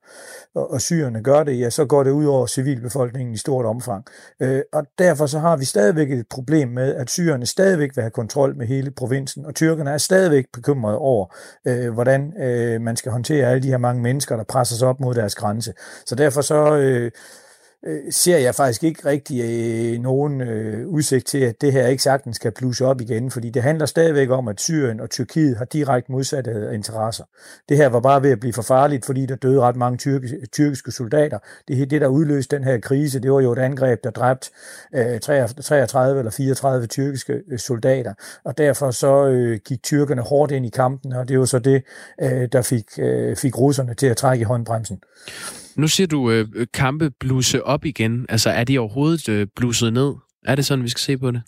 og, og syrerne gør det, ja, så går det ud over civilbefolkningen i stort omfang. Øh, og derfor så har vi stadigvæk et problem med, at syrerne stadigvæk vil have kontrol med hele provinsen, og tyrkerne er stadigvæk bekymrede over, øh, hvordan øh, man skal håndtere alle de her mange mennesker, der presser sig op mod deres grænse. Så derfor så... Øh, øh, ser jeg faktisk ikke rigtig øh, nogen øh, udsigt til, at det her ikke sagtens kan plusse op igen, fordi det handler stadigvæk om, at Syrien og Tyrkiet har direkte modsatte interesser. Det her var bare ved at blive for farligt, fordi der døde ret mange tyrkiske, tyrkiske soldater. Det, det, der udløste den her krise, det var jo et angreb, der dræbte øh, 33 eller 34 tyrkiske øh, soldater, og derfor så øh, gik tyrkerne hårdt ind i kampen, og det var så det, øh, der fik, øh, fik russerne til at trække i håndbremsen. Nu siger du øh, kampe bluse op igen. Altså, er de overhovedet øh, bluset ned? Er det sådan, vi skal se på det?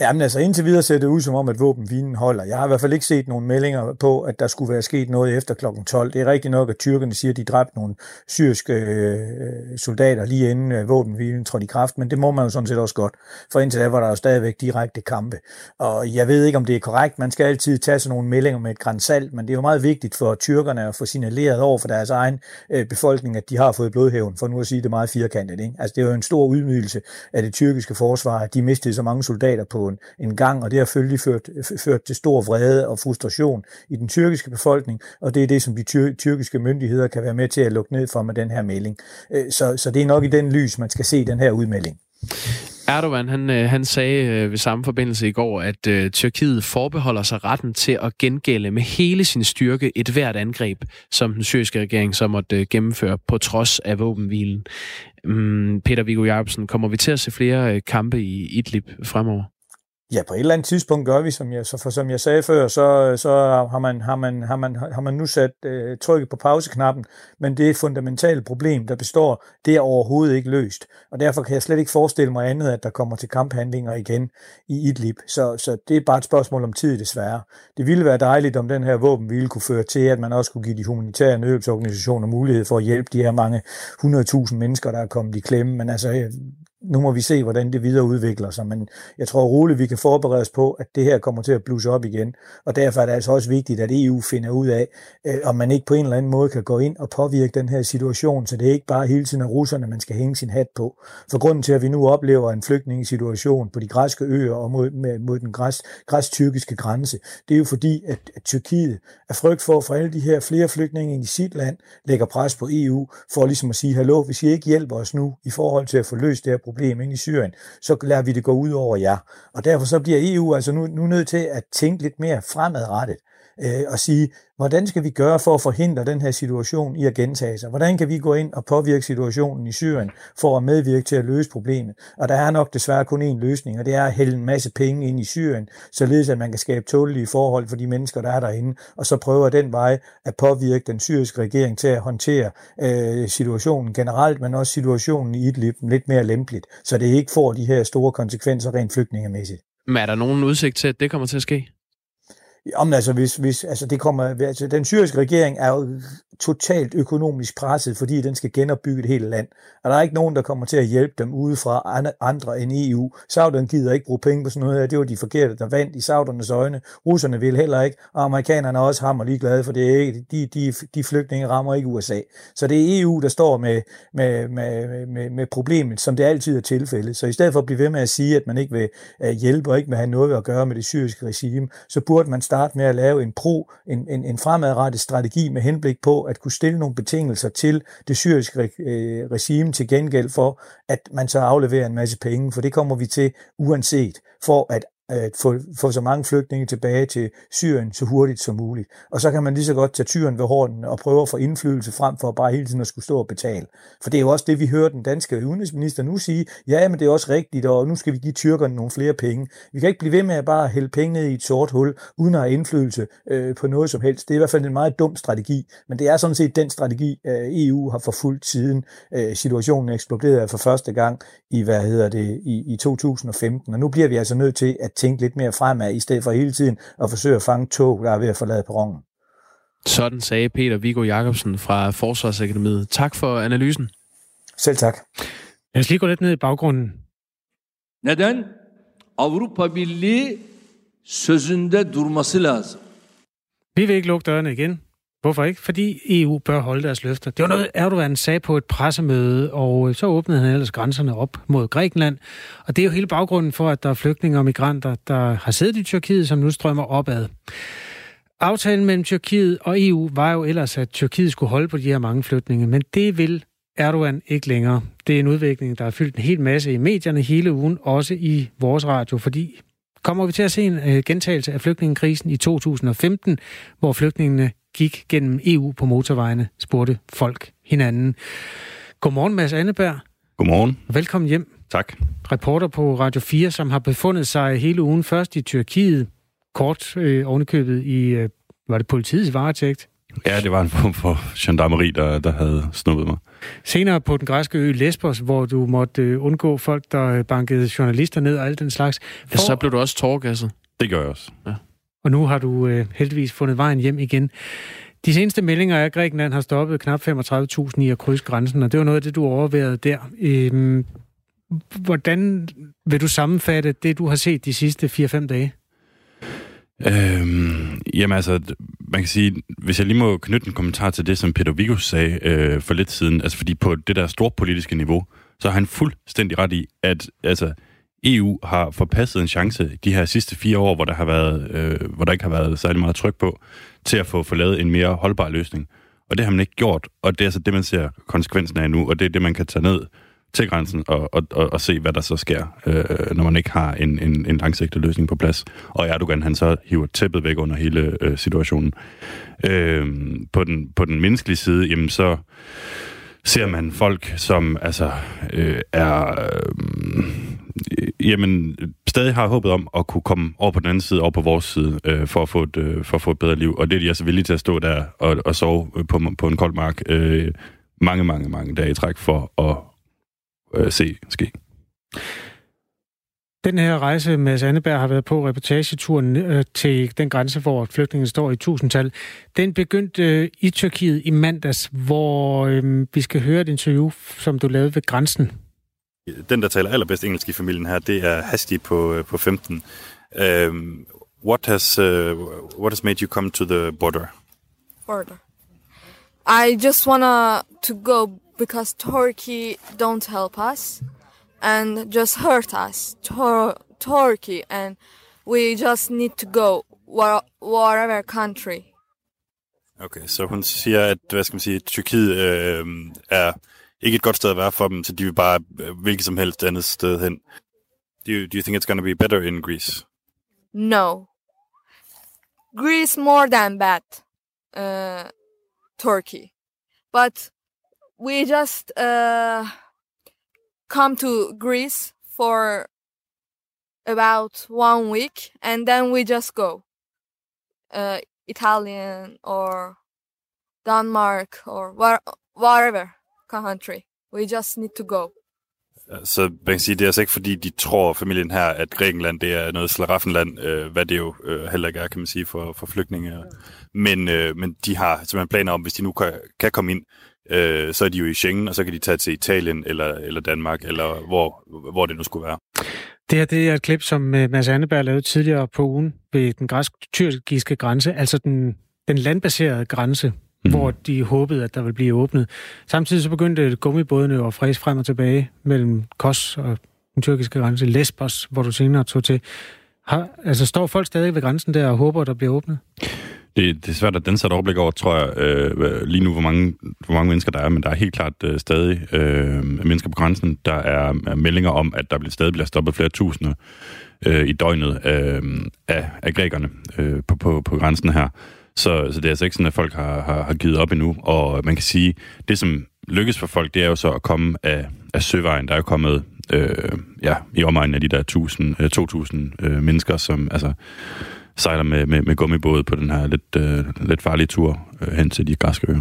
Jamen altså indtil videre ser det ud som om, at våbenvinen holder. Jeg har i hvert fald ikke set nogen meldinger på, at der skulle være sket noget efter kl. 12. Det er rigtigt nok, at tyrkerne siger, at de dræbte nogle syriske øh, soldater lige inden øh, våbenhvilen trådte i kraft, men det må man jo sådan set også godt. For indtil da var der jo stadigvæk direkte kampe. Og jeg ved ikke, om det er korrekt. Man skal altid tage sådan nogle meldinger med et grænsalt, men det er jo meget vigtigt for tyrkerne at få signaleret over for deres egen øh, befolkning, at de har fået blodhævn, for nu at sige det meget firkantet. Ikke? Altså det er jo en stor udmygelse af det tyrkiske forsvar, at de mistede så mange soldater på en, en gang, og det har følgelig ført, ført til stor vrede og frustration i den tyrkiske befolkning, og det er det, som de tyr, tyrkiske myndigheder kan være med til at lukke ned for med den her melding. Øh, så, så det er nok i den lys, man skal se den her udmelding. Erdogan han, øh, han sagde øh, ved samme forbindelse i går, at Tyrkiet forbeholder sig retten til at gengælde med hele sin styrke et hvert angreb, som den syriske regering så måtte uh, gennemføre på trods af våbenhvilen. Mm, Peter Viggo Jacobsen, kommer vi til at se flere kampe i Idlib fremover? Ja, på et eller andet tidspunkt gør vi, som jeg, så for, som jeg sagde før, så, så har, man, har, man, har, man, har man nu sat øh, trykket på pauseknappen, men det fundamentale problem, der består, det er overhovedet ikke løst. Og derfor kan jeg slet ikke forestille mig andet, at der kommer til kamphandlinger igen i Idlib. Så, så det er bare et spørgsmål om tid, desværre. Det ville være dejligt, om den her våben ville kunne føre til, at man også kunne give de humanitære nødhjælpsorganisationer mulighed for at hjælpe de her mange 100.000 mennesker, der er kommet i klemme. Men altså, nu må vi se, hvordan det videre udvikler sig, men jeg tror roligt, vi kan forberede os på, at det her kommer til at blusse op igen, og derfor er det altså også vigtigt, at EU finder ud af, øh, om man ikke på en eller anden måde kan gå ind og påvirke den her situation, så det er ikke bare hele tiden er russerne, man skal hænge sin hat på. For grunden til, at vi nu oplever en flygtningesituation på de græske øer og mod, med, mod den græs, græs-tyrkiske grænse, det er jo fordi, at, at Tyrkiet er frygt for, for alle de her flere flygtninge i sit land lægger pres på EU for ligesom at sige, hallo, hvis I ikke hjælper os nu i forhold til at få løst det her problem ind i Syrien, så lader vi det gå ud over jer. Og derfor så bliver EU altså nu, nu nødt til at tænke lidt mere fremadrettet øh, og sige, hvordan skal vi gøre for at forhindre den her situation i at gentage sig? Hvordan kan vi gå ind og påvirke situationen i Syrien for at medvirke til at løse problemet? Og der er nok desværre kun én løsning, og det er at hælde en masse penge ind i Syrien, således at man kan skabe tålige forhold for de mennesker, der er derinde, og så prøver den vej at påvirke den syriske regering til at håndtere øh, situationen generelt, men også situationen i Idlib lidt mere lempeligt, så det ikke får de her store konsekvenser rent flygtningemæssigt. Men er der nogen udsigt til, at det kommer til at ske? Jamen altså, hvis, hvis, altså det kommer, altså den syriske regering er jo totalt økonomisk presset, fordi den skal genopbygge et helt land. Og der er ikke nogen, der kommer til at hjælpe dem udefra andre end EU. Sauderne gider ikke bruge penge på sådan noget her. Det var de forkerte, der vandt i saudernes øjne. Russerne vil heller ikke, og amerikanerne er også hammer ligeglade, for det er ikke, de, de, de flygtninge rammer ikke USA. Så det er EU, der står med, med, med, med, med problemet, som det altid er tilfældet. Så i stedet for at blive ved med at sige, at man ikke vil øh, hjælpe og ikke vil have noget at gøre med det syriske regime, så burde man starte med at lave en pro, en, en, en fremadrettet strategi med henblik på at kunne stille nogle betingelser til det syriske øh, regime til gengæld for, at man så afleverer en masse penge, for det kommer vi til uanset, for at at få, få så mange flygtninge tilbage til Syrien så hurtigt som muligt. Og så kan man lige så godt tage tyren ved hånden og prøve at få indflydelse frem for bare hele tiden at skulle stå og betale. For det er jo også det, vi hører den danske udenrigsminister nu sige, ja, men det er også rigtigt, og nu skal vi give tyrkerne nogle flere penge. Vi kan ikke blive ved med at bare hælde penge ned i et sort hul, uden at have indflydelse øh, på noget som helst. Det er i hvert fald en meget dum strategi, men det er sådan set den strategi, øh, EU har forfulgt siden øh, situationen eksploderede for første gang i, hvad hedder det, i, i 2015. Og nu bliver vi altså nødt til at tænke lidt mere fremad, i stedet for hele tiden at forsøge at fange tog, der er ved at forlade perronen. Sådan sagde Peter Viggo Jacobsen fra Forsvarsakademiet. Tak for analysen. Selv tak. Lad os lige gå lidt ned i baggrunden. Neden? Avrupa Birliği sözünde durması lazım. Vi vil ikke lukke dørene igen. Hvorfor ikke? Fordi EU bør holde deres løfter. Det var noget, Erdogan sagde på et pressemøde, og øh, så åbnede han ellers grænserne op mod Grækenland. Og det er jo hele baggrunden for, at der er flygtninge og migranter, der har siddet i Tyrkiet, som nu strømmer opad. Aftalen mellem Tyrkiet og EU var jo ellers, at Tyrkiet skulle holde på de her mange flygtninge, men det vil Erdogan ikke længere. Det er en udvikling, der har fyldt en hel masse i medierne hele ugen, også i vores radio, fordi kommer vi til at se en øh, gentagelse af flygtningekrisen i 2015, hvor flygtningene gik gennem EU på motorvejene, spurgte folk hinanden. Godmorgen, Mads Anneberg. Godmorgen. Velkommen hjem. Tak. Reporter på Radio 4, som har befundet sig hele ugen først i Tyrkiet, kort øh, ovenikøbet i, øh, var det politiets varetægt? Ja, det var en form for gendarmeri, der, der havde snuppet mig. Senere på den græske ø Lesbos, hvor du måtte øh, undgå folk, der bankede journalister ned og alt den slags. For... Ja, så blev du også tårgasset. Det gør jeg også. Ja. Og nu har du øh, heldigvis fundet vejen hjem igen. De seneste meldinger er, at Grækenland har stoppet knap 35.000 i at krydse grænsen, og det var noget af det, du overvejede der. Øhm, hvordan vil du sammenfatte det, du har set de sidste 4-5 dage? Øhm, jamen altså, man kan sige, hvis jeg lige må knytte en kommentar til det, som Peter Vigus sagde øh, for lidt siden, altså fordi på det der store politiske niveau, så har han fuldstændig ret i, at altså, EU har forpasset en chance de her sidste fire år, hvor der, har været, øh, hvor der ikke har været særlig meget tryk på, til at få, få lavet en mere holdbar løsning. Og det har man ikke gjort, og det er altså det, man ser konsekvensen af nu, og det er det, man kan tage ned til grænsen og, og, og, og se, hvad der så sker, øh, når man ikke har en, en, en langsigtet løsning på plads. Og Erdogan, han så hiver tæppet væk under hele øh, situationen. Øh, på, den, på den menneskelige side, jamen så ser man folk, som altså øh, er... Øh, Øh, jamen, stadig har håbet om at kunne komme over på den anden side, over på vores side, øh, for, at få et, øh, for at få et bedre liv. Og det er de altså villige til at stå der og, og sove øh, på, på en kold mark øh, mange, mange, mange dage i træk for at øh, se ske. Den her rejse, med Anneberg har været på reportageturen øh, til den grænse, hvor flygtningen står i tusindtal, den begyndte øh, i Tyrkiet i mandags, hvor øh, vi skal høre et interview, som du lavede ved grænsen den, der taler allerbedst engelsk i familien her, det er Hasti på, på 15. Um, what, has, uh, what has made you come to the border? Border. I just wanna to go because Turkey don't help us and just hurt us. Tor- Turkey and we just need to go where- wherever country. Okay, så hun siger, at hvad skal man sige, Tyrkiet øh, er ikke et godt sted at være for dem, så de vil bare øh, hvilket som helst andet sted hen. Do you, do you think it's going to be better in Greece? No. Greece more than bad. Uh, Turkey. But we just uh, come to Greece for about one week and then we just go. Uh, Italian or Denmark or where, wherever country. We just need to go. Så man kan sige, det er altså ikke fordi, de tror, familien her, at Grækenland det er noget slaraffenland, øh, hvad det jo øh, heller ikke er, kan man sige, for, for flygtninge. Men, øh, men de har simpelthen planer om, hvis de nu kan, kan komme ind, øh, så er de jo i Schengen, og så kan de tage til Italien eller, eller Danmark, eller hvor, hvor det nu skulle være. Det her det er et klip, som øh, Mads Anneberg lavede tidligere på ugen ved den græsk-tyrkiske grænse, altså den, den landbaserede grænse, mm. hvor de håbede, at der ville blive åbnet. Samtidig så begyndte gummibådene at fræse frem og tilbage mellem Kos og den tyrkiske grænse, Lesbos, hvor du senere tog til. Har, altså står folk stadig ved grænsen der og håber, at der bliver åbnet? Det, det er svært at den sætte overblik over, tror jeg, øh, lige nu, hvor mange, hvor mange mennesker der er, men der er helt klart øh, stadig øh, mennesker på grænsen. Der er, er meldinger om, at der bliver, stadig bliver stoppet flere tusinde øh, i døgnet øh, af, af grækerne øh, på, på, på grænsen her. Så, så det er altså ikke sådan, at folk har, har, har givet op endnu. Og man kan sige, det som lykkes for folk, det er jo så at komme af, af søvejen. Der er jo kommet øh, ja, i omegnen af de der 1000, øh, 2000 øh, mennesker, som altså sejler med, med, med gummibåde på den her lidt, øh, lidt farlige tur øh, hen til de græske øer.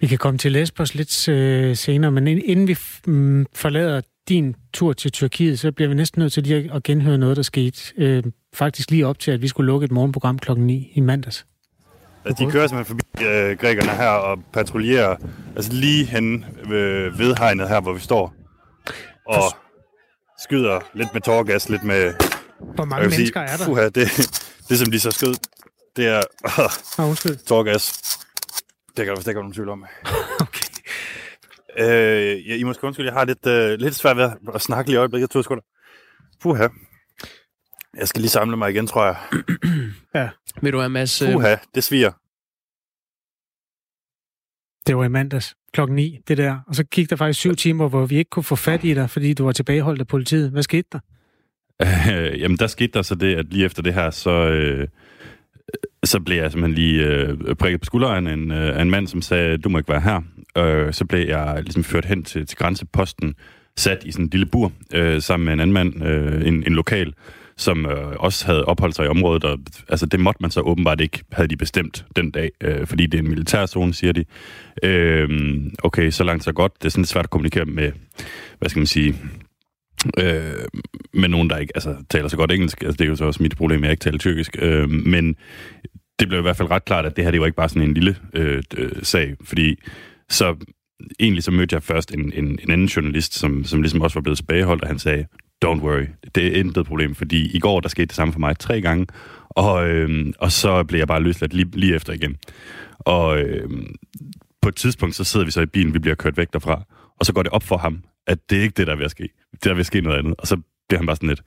Vi kan komme til Lesbos lidt øh, senere, men inden vi mm, forlader din tur til Tyrkiet, så bliver vi næsten nødt til lige at genhøre noget, der skete øh, faktisk lige op til, at vi skulle lukke et morgenprogram klokken 9 i mandags. Altså, de kører simpelthen forbi øh, grækerne her og patruljerer altså lige hen ved, ved hegnet her, hvor vi står. Og skyder lidt med tårgas, lidt med... Hvor mange mennesker sige, er der? Fuha, det, det, som de så skød, det er øh, undskyld. tårgas. Det kan der vist ikke være nogen tvivl om. [laughs] okay. Øh, ja, I måske undskylde, jeg har lidt, øh, lidt svært ved at snakke lige i øjeblikket. To sekunder. Puha. Jeg skal lige samle mig igen, tror jeg. ja. Vil du have, Mads? Puha, det sviger. Det var i mandags klokken 9, det der. Og så gik der faktisk syv timer, hvor vi ikke kunne få fat i dig, fordi du var tilbageholdt af politiet. Hvad skete der? Øh, [laughs] jamen, der skete der så det, at lige efter det her, så, øh, så blev jeg simpelthen lige øh, prikket på skulderen af en, øh, en mand, som sagde, du må ikke være her. Øh, så blev jeg ligesom ført hen til, til grænseposten, sat i sådan en lille bur, øh, sammen med en anden mand, øh, en, en lokal, som øh, også havde opholdt sig i området, og altså, det måtte man så åbenbart ikke, havde de bestemt den dag, øh, fordi det er en militærzone, siger de. Øh, okay, så langt så godt. Det er sådan svært at kommunikere med, hvad skal man sige, øh, med nogen, der ikke altså, taler så godt engelsk. Altså, det er jo så også mit problem, at jeg ikke taler tyrkisk. Øh, men det blev i hvert fald ret klart, at det her det var ikke bare sådan en lille øh, øh, sag, fordi så egentlig så mødte jeg først en, en, en anden journalist, som, som ligesom også var blevet tilbageholdt, og han sagde, don't worry, det er intet problem, fordi i går der skete det samme for mig tre gange, og, øh, og så blev jeg bare løsladt lige, lige efter igen. Og øh, på et tidspunkt, så sidder vi så i bilen, vi bliver kørt væk derfra, og så går det op for ham, at det er ikke det, der er ved at ske. Det er ved at ske noget andet. Og så bliver han bare sådan lidt,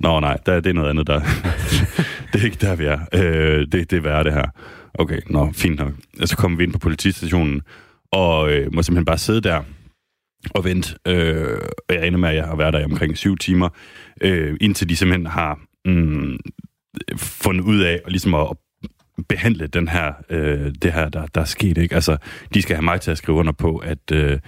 nå nej, der, det er noget andet, der [laughs] det er ikke der, vi er. Øh, det, det er værre, det her. Okay, nå, fint nok. Og så kommer vi ind på politistationen, og øh, må simpelthen bare sidde der og vente. Øh, og jeg ender med, at jeg har været der i omkring syv timer, øh, indtil de simpelthen har mm, fundet ud af, og ligesom at behandle den her, øh, det her, der, der er sket. Ikke? Altså, de skal have mig til at skrive under på, at øh,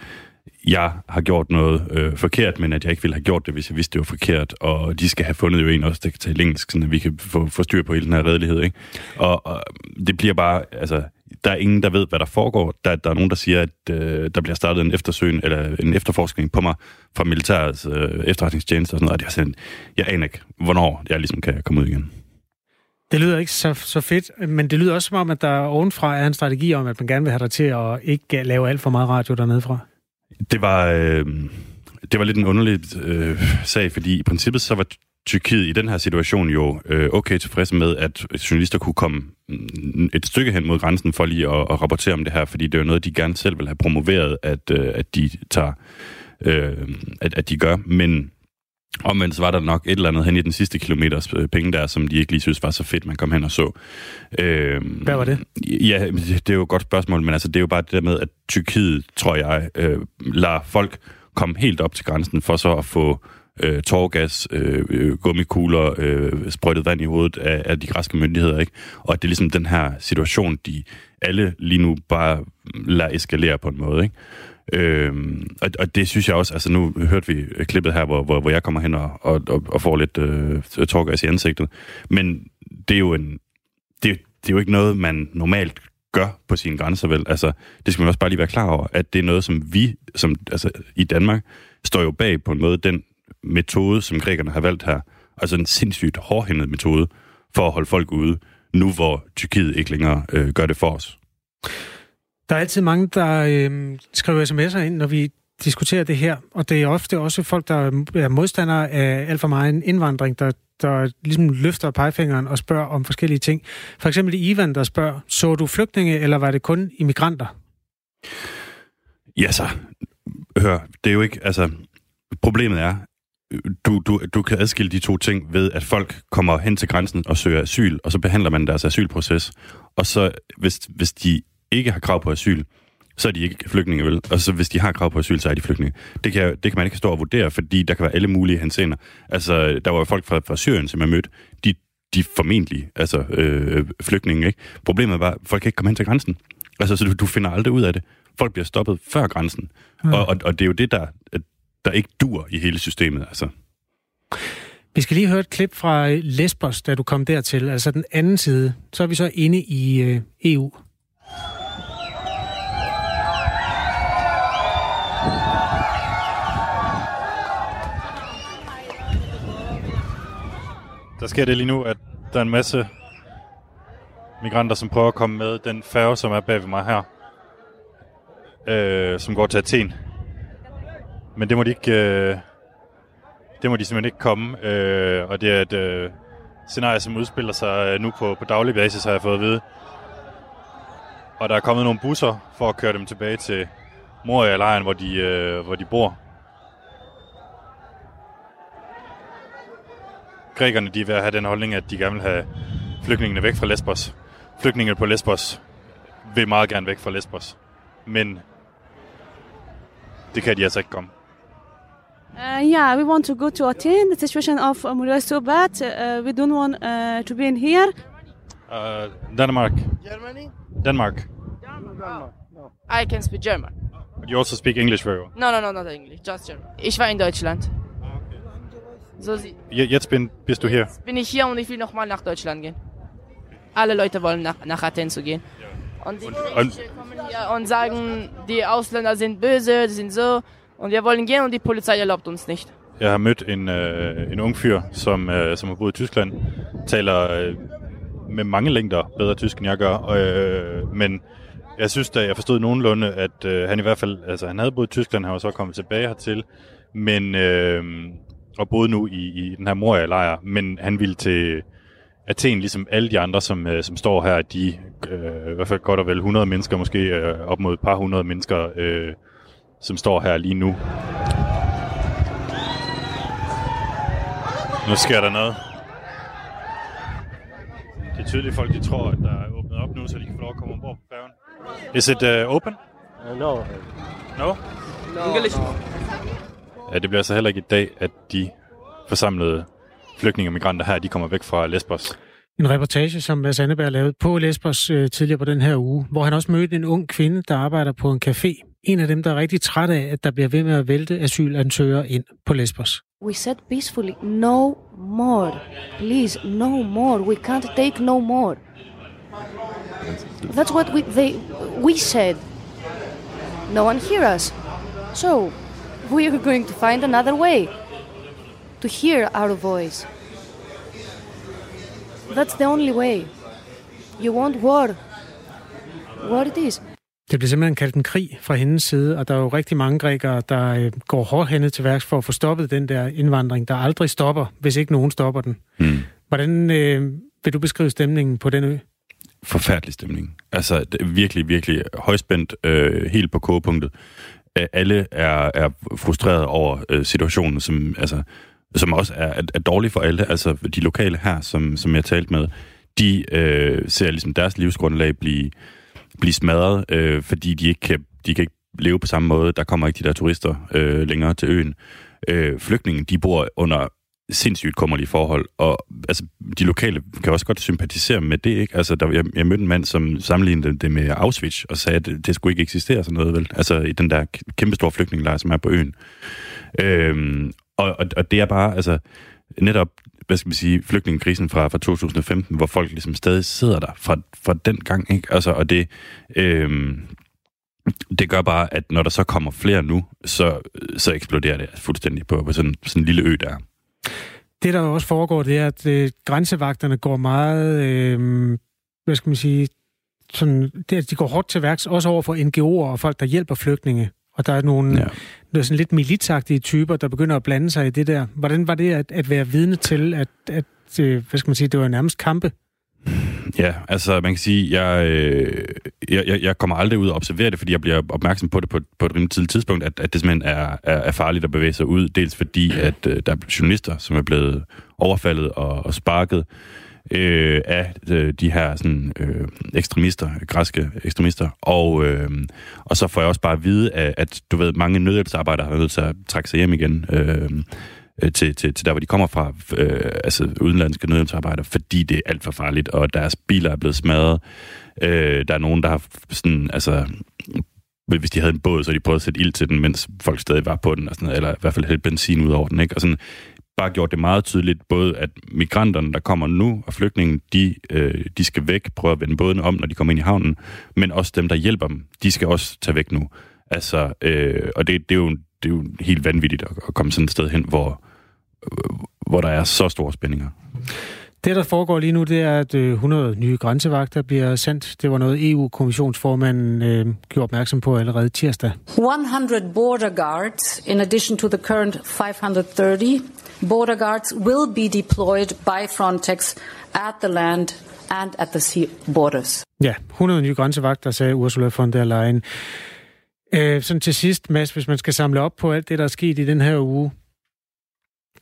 jeg har gjort noget øh, forkert, men at jeg ikke ville have gjort det, hvis jeg vidste, det var forkert. Og de skal have fundet jo en også, der kan tale engelsk, så vi kan få, få styr på hele den her redelighed. Ikke? Og, og det bliver bare, altså, der er ingen, der ved, hvad der foregår. Der, der er nogen, der siger, at øh, der bliver startet en eftersøgning, eller en efterforskning på mig fra militærets øh, efterretningstjeneste og sådan noget. Og er sådan, jeg aner ikke, hvornår jeg ligesom kan komme ud igen. Det lyder ikke så, så fedt, men det lyder også som om, at der ovenfra er en strategi om, at man gerne vil have dig til at ikke lave alt for meget radio dernede fra. Det var... Øh, det var lidt en underlig øh, sag, fordi i princippet så var Tyrkiet i den her situation jo øh, okay tilfreds med, at journalister kunne komme mm, et stykke hen mod grænsen for lige at, at rapportere om det her, fordi det er noget, de gerne selv vil have promoveret, at, øh, at de tager, øh, at, at de gør. Men Omvendt så var der nok et eller andet hen i den sidste kilometers øh, penge der, som de ikke lige synes var så fedt, man kom hen og så. Øh, Hvad var det? Ja, det er jo et godt spørgsmål, men altså, det er jo bare det der med, at Tyrkiet, tror jeg, øh, lader folk komme helt op til grænsen for så at få øh, tårgas, øh, øh, gummikugler, øh, sprøjtet vand i hovedet af, af de græske myndigheder, ikke? Og at det er ligesom den her situation, de alle lige nu bare lader eskalere på en måde, ikke? Øhm, og, og det synes jeg også, altså nu hørte vi klippet her, hvor, hvor, hvor jeg kommer hen og, og, og får lidt øh, tårgas i ansigtet, men det er jo en, det, det er jo ikke noget, man normalt gør på sine grænser, vel? Altså, det skal man også bare lige være klar over, at det er noget, som vi, som, altså i Danmark, står jo bag på en måde den metode, som grækerne har valgt her. Altså en sindssygt hårdhændet metode for at holde folk ude, nu hvor Tyrkiet ikke længere øh, gør det for os. Der er altid mange, der øh, skriver sms'er ind, når vi diskuterer det her, og det er ofte også folk, der er modstandere af alt for meget indvandring, der, der ligesom løfter pegefingeren og spørger om forskellige ting. For eksempel Ivan, der spørger, så du flygtninge, eller var det kun immigranter? Ja, så hør, det er jo ikke, altså, problemet er, du, du, du kan adskille de to ting ved, at folk kommer hen til grænsen og søger asyl, og så behandler man deres asylproces. Og så, hvis, hvis de ikke har krav på asyl, så er de ikke flygtninge, vel? Og så hvis de har krav på asyl, så er de flygtninge. Det kan, det kan man ikke stå og vurdere, fordi der kan være alle mulige henseender. Altså, der var jo folk fra, fra Syrien, som jeg mødte, de, de formentlig, altså øh, flygtninge, ikke? Problemet var, at folk kan ikke komme hen til grænsen. Altså, så du, du finder aldrig ud af det. Folk bliver stoppet før grænsen. Mm. Og, og, og det er jo det, der, der ikke dur i hele systemet, altså. Vi skal lige høre et klip fra Lesbos, da du kom dertil, altså den anden side. Så er vi så inde i øh, EU. Der sker det lige nu, at der er en masse migranter, som prøver at komme med den færge, som er bag ved mig her, øh, som går til Athen. Men det må de ikke, øh, det må de simpelthen ikke komme, øh, og det er et øh, scenarie, som udspiller sig øh, nu på, på daglig basis, har jeg fået at vide. Og der er kommet nogle busser for at køre dem tilbage til Moria-lejren, hvor de, øh, hvor de bor. Grækerne de er ved at have den holdning, at de gerne vil have flygtningene væk fra Lesbos. Flygtningene på Lesbos vil meget gerne væk fra Lesbos. Men det kan de altså ikke komme. Uh, yeah, we want to go to Athens. The situation of Moria is so bad. Uh, we don't want uh, to be in here. Uh, Denmark. Germany? Denmark. Denmark. No. I can speak German. But you also speak English very well. No, no, no, not English, just German. Ich war in Deutschland. So sie Jetzt bin, bist du hier. bin ich hier und ich will nochmal nach Deutschland gehen. Alle Leute wollen nach, nach Athen zu gehen. Und die Und- Griechen kommen hier und sagen, die Ausländer sind böse, die sind so. Und wir wollen gehen und die Polizei erlaubt uns nicht. Jeg har mødt en, øh, en ung fyr, som, øh, som har boet i Tyskland, taler øh, med mange længder bedre tysk, end jeg gør. Øh, men jeg synes da, jeg forstod nogenlunde, at øh, han i hvert fald, altså han havde boet i Tyskland, han var så kommet tilbage hertil, men, øh, og boede nu i, i den her Moria-lejr, men han ville til Athen, ligesom alle de andre, som, øh, som står her, de øh, i hvert fald godt og vel 100 mennesker, måske øh, op mod et par hundrede mennesker, øh, som står her lige nu. Nu sker der noget. Det er tydeligt, folk de tror, at der er åbnet op nu, så de kan få lov at komme ombord på færgen. Is it uh, open? Uh, no. No? English. Ja, det bliver altså heller ikke i dag, at de forsamlede flygtninge og migranter her, de kommer væk fra Lesbos. En reportage, som Mads Anneberg lavede på Lesbos øh, tidligere på den her uge, hvor han også mødte en ung kvinde, der arbejder på en café. En af dem, der er rigtig træt af, at der bliver ved med at vælte asylansøgere ind på Lesbos. We said peacefully, no more. Please, no more. We can't take no more. That's what we they we said. No one hear us. So we are going to find another way to hear our voice. That's the only way. You want war. War it is. Det bliver simpelthen kaldt en krig fra hendes side, og der er jo rigtig mange grækere, der øh, går hårdhændet til værks for at få stoppet den der indvandring, der aldrig stopper, hvis ikke nogen stopper den. Mm. Hvordan øh, vil du beskrive stemningen på den ø? Forfærdelig stemning. Altså det virkelig, virkelig højspændt, øh, helt på kogepunktet. Alle er, er frustreret over øh, situationen, som, altså, som også er, er, er dårlig for alle. Altså de lokale her, som, som jeg talte med, de øh, ser ligesom deres livsgrundlag blive blive smadret, øh, fordi de ikke kan, de kan ikke leve på samme måde. Der kommer ikke de der turister øh, længere til øen. Øh, flygtningen, de bor under sindssygt kummerlige forhold, og altså, de lokale kan også godt sympatisere med det, ikke? Altså, der, jeg, jeg mødte en mand, som sammenlignede det med Auschwitz, og sagde, at det, det skulle ikke eksistere sådan noget, vel? Altså, i den der kæmpestore flygtningelejr, som er på øen. Øhm, og, og, og det er bare, altså, netop hvad skal man sige, flygtningekrisen fra, fra 2015, hvor folk ligesom stadig sidder der fra, fra den gang, ikke? Altså, og det, øh, det gør bare, at når der så kommer flere nu, så, så eksploderer det fuldstændig på, på sådan, sådan en lille ø der. Det, der også foregår, det er, at øh, grænsevagterne går meget, øh, hvad skal man sige, sådan, det, at de går hårdt til værks, også over for NGO'er og folk, der hjælper flygtninge. Og der er nogle, ja. der er sådan lidt militsagtige typer, der begynder at blande sig i det der. Hvordan var det at, at være vidne til, at, at øh, hvad skal man sige, det var nærmest kampe? Ja, altså man kan sige, jeg, øh, jeg, jeg kommer aldrig ud og observere det, fordi jeg bliver opmærksom på det på, på et rimelig tidligt tidspunkt, at, at det simpelthen er, er, er farligt at bevæge sig ud. Dels fordi, at øh, der er journalister, som er blevet overfaldet og, og sparket øh, af øh, de her sådan, øh, ekstremister, græske ekstremister. Og, øh, og så får jeg også bare at vide, at, at du ved, mange nødhjælpsarbejdere har nødt til at trække sig hjem igen. Øh, til, til, til der, hvor de kommer fra, øh, altså udenlandske nødhjælpsarbejdere, fordi det er alt for farligt, og deres biler er blevet smadret. Øh, der er nogen, der har sådan, altså, hvis de havde en båd, så de prøvede at sætte ild til den, mens folk stadig var på den, og sådan eller i hvert fald hælde benzin ud over den, ikke? Og sådan, bare gjort det meget tydeligt, både at migranterne, der kommer nu, og flygtningen, de, øh, de skal væk, prøve at vende båden om, når de kommer ind i havnen, men også dem, der hjælper dem, de skal også tage væk nu. Altså, øh, og det, det, er jo, det er jo helt vanvittigt at, at komme sådan et sted hen, hvor, øh, hvor der er så store spændinger. Det, der foregår lige nu, det er, at 100 øh, nye grænsevagter bliver sendt. Det var noget EU-kommissionsformanden øh, gjorde opmærksom på allerede tirsdag. 100 border guards, in addition to the current 530 border guards, will be deployed by Frontex at the land and at the sea borders. Ja, 100 nye grænsevagter, sagde Ursula von der Leyen. Øh, sådan til sidst, Mads, hvis man skal samle op på alt det, der er sket i den her uge,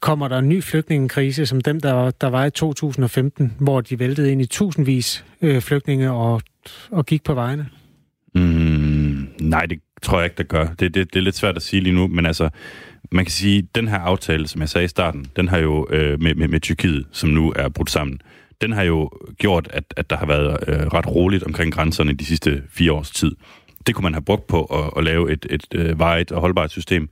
kommer der en ny flygtningekrise, som dem, der, der var i 2015, hvor de væltede ind i tusindvis øh, flygtninge og, og gik på vejene? Mm, nej, det tror jeg ikke, der gør. Det, det, det er lidt svært at sige lige nu, men altså, man kan sige, den her aftale, som jeg sagde i starten, den har jo øh, med, med, med Tyrkiet, som nu er brudt sammen, den har jo gjort, at, at der har været øh, ret roligt omkring grænserne de sidste fire års tid. Det kunne man have brugt på at, at lave et, et øh, vejet og holdbart system,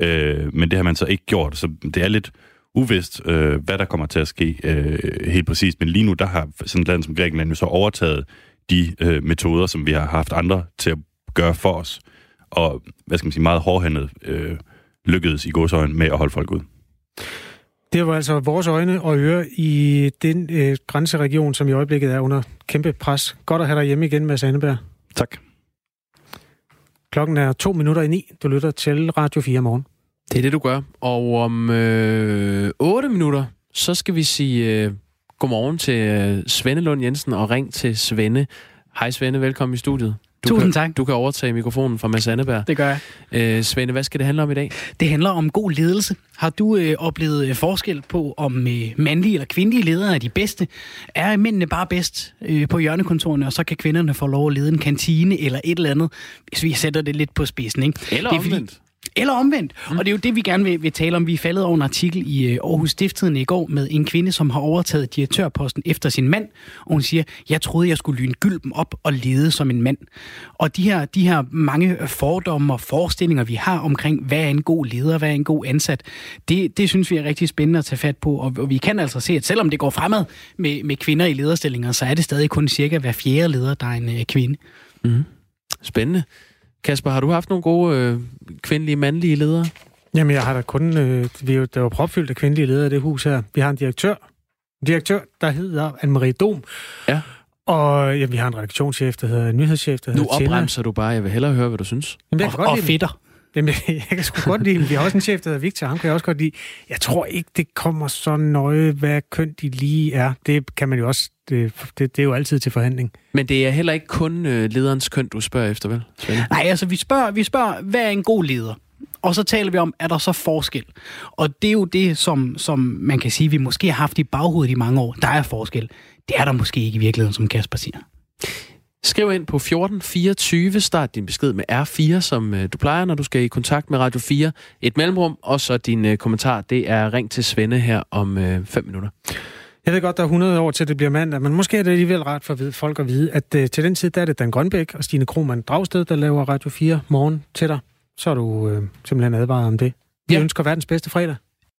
øh, men det har man så ikke gjort, så det er lidt uvist, øh, hvad der kommer til at ske øh, helt præcist. Men lige nu, der har sådan et land som Grækenland jo så overtaget de øh, metoder, som vi har haft andre til at gøre for os, og hvad skal man sige, meget hårdhændet øh, lykkedes i godsøjen med at holde folk ud. Det var altså vores øjne og ører i den øh, grænseregion, som i øjeblikket er under kæmpe pres. Godt at have dig hjemme igen, med Sandeberg. Tak. Klokken er to minutter i ni. Du lytter til Radio 4 morgen. Det er det, du gør. Og om øh, 8 minutter, så skal vi sige øh, godmorgen til øh, Svende Lund Jensen og ring til Svende. Hej Svende, velkommen i studiet. Du Tusind kan, tak. Du kan overtage mikrofonen fra Mads Anneberg. Det gør jeg. Øh, Svende, hvad skal det handle om i dag? Det handler om god ledelse. Har du øh, oplevet øh, forskel på, om øh, mandlige eller kvindelige ledere er de bedste? Er mændene bare bedst øh, på hjørnekontorene, og så kan kvinderne få lov at lede en kantine eller et eller andet, hvis vi sætter det lidt på spidsen, ikke? Eller det er, omvendt. Fordi, eller omvendt. Mm. Og det er jo det, vi gerne vil, vil tale om. Vi er faldet over en artikel i øh, Aarhus Stifttiden i går med en kvinde, som har overtaget direktørposten efter sin mand. Og hun siger, jeg troede, jeg skulle lyne gylden op og lede som en mand. Og de her, de her mange fordomme og forestillinger, vi har omkring, hvad er en god leder, hvad er en god ansat, det, det synes vi er rigtig spændende at tage fat på. Og, og vi kan altså se, at selvom det går fremad med, med kvinder i lederstillinger, så er det stadig kun cirka hver fjerde leder, der er en øh, kvinde. Mm. Spændende. Kasper, har du haft nogle gode øh, kvindelige, mandlige ledere? Jamen, jeg har da kun... Øh, vi er jo, der var propfyldt af kvindelige ledere i det hus her. Vi har en direktør, en direktør der hedder Anne-Marie Dom. Ja. Og ja, vi har en redaktionschef, der hedder en nyhedschef, der Nu hedder Tina. opremser du bare. Jeg vil hellere høre, hvad du synes. Jamen, Og, godt og fedter. Jamen, [laughs] jeg kan sgu godt lide dem. Vi har også en chef, der hedder Victor. Ham kan jeg også godt lide. Jeg tror ikke, det kommer så nøje, hvad køn de lige er. Det kan man jo også... Det, det, det er jo altid til forhandling. Men det er heller ikke kun øh, lederens køn, du spørger efter, vel? Svende? Nej, altså vi spørger, vi spørger, hvad er en god leder? Og så taler vi om, er der så forskel? Og det er jo det, som, som man kan sige, vi måske har haft i baghovedet i mange år. Der er forskel. Det er der måske ikke i virkeligheden, som Kasper siger. Skriv ind på 1424, start din besked med R4, som øh, du plejer, når du skal i kontakt med Radio 4. Et mellemrum, og så din øh, kommentar, det er ring til Svende her om 5 minutter. Jeg ved godt, der er 100 år til det bliver mandag, men måske er det alligevel ret for folk at vide, at til den tid, der er det Dan Grønbæk og Stine Krohmann Dragsted, der laver Radio 4 morgen til dig. Så er du uh, simpelthen advaret om det. Vi ja. ønsker verdens bedste fredag.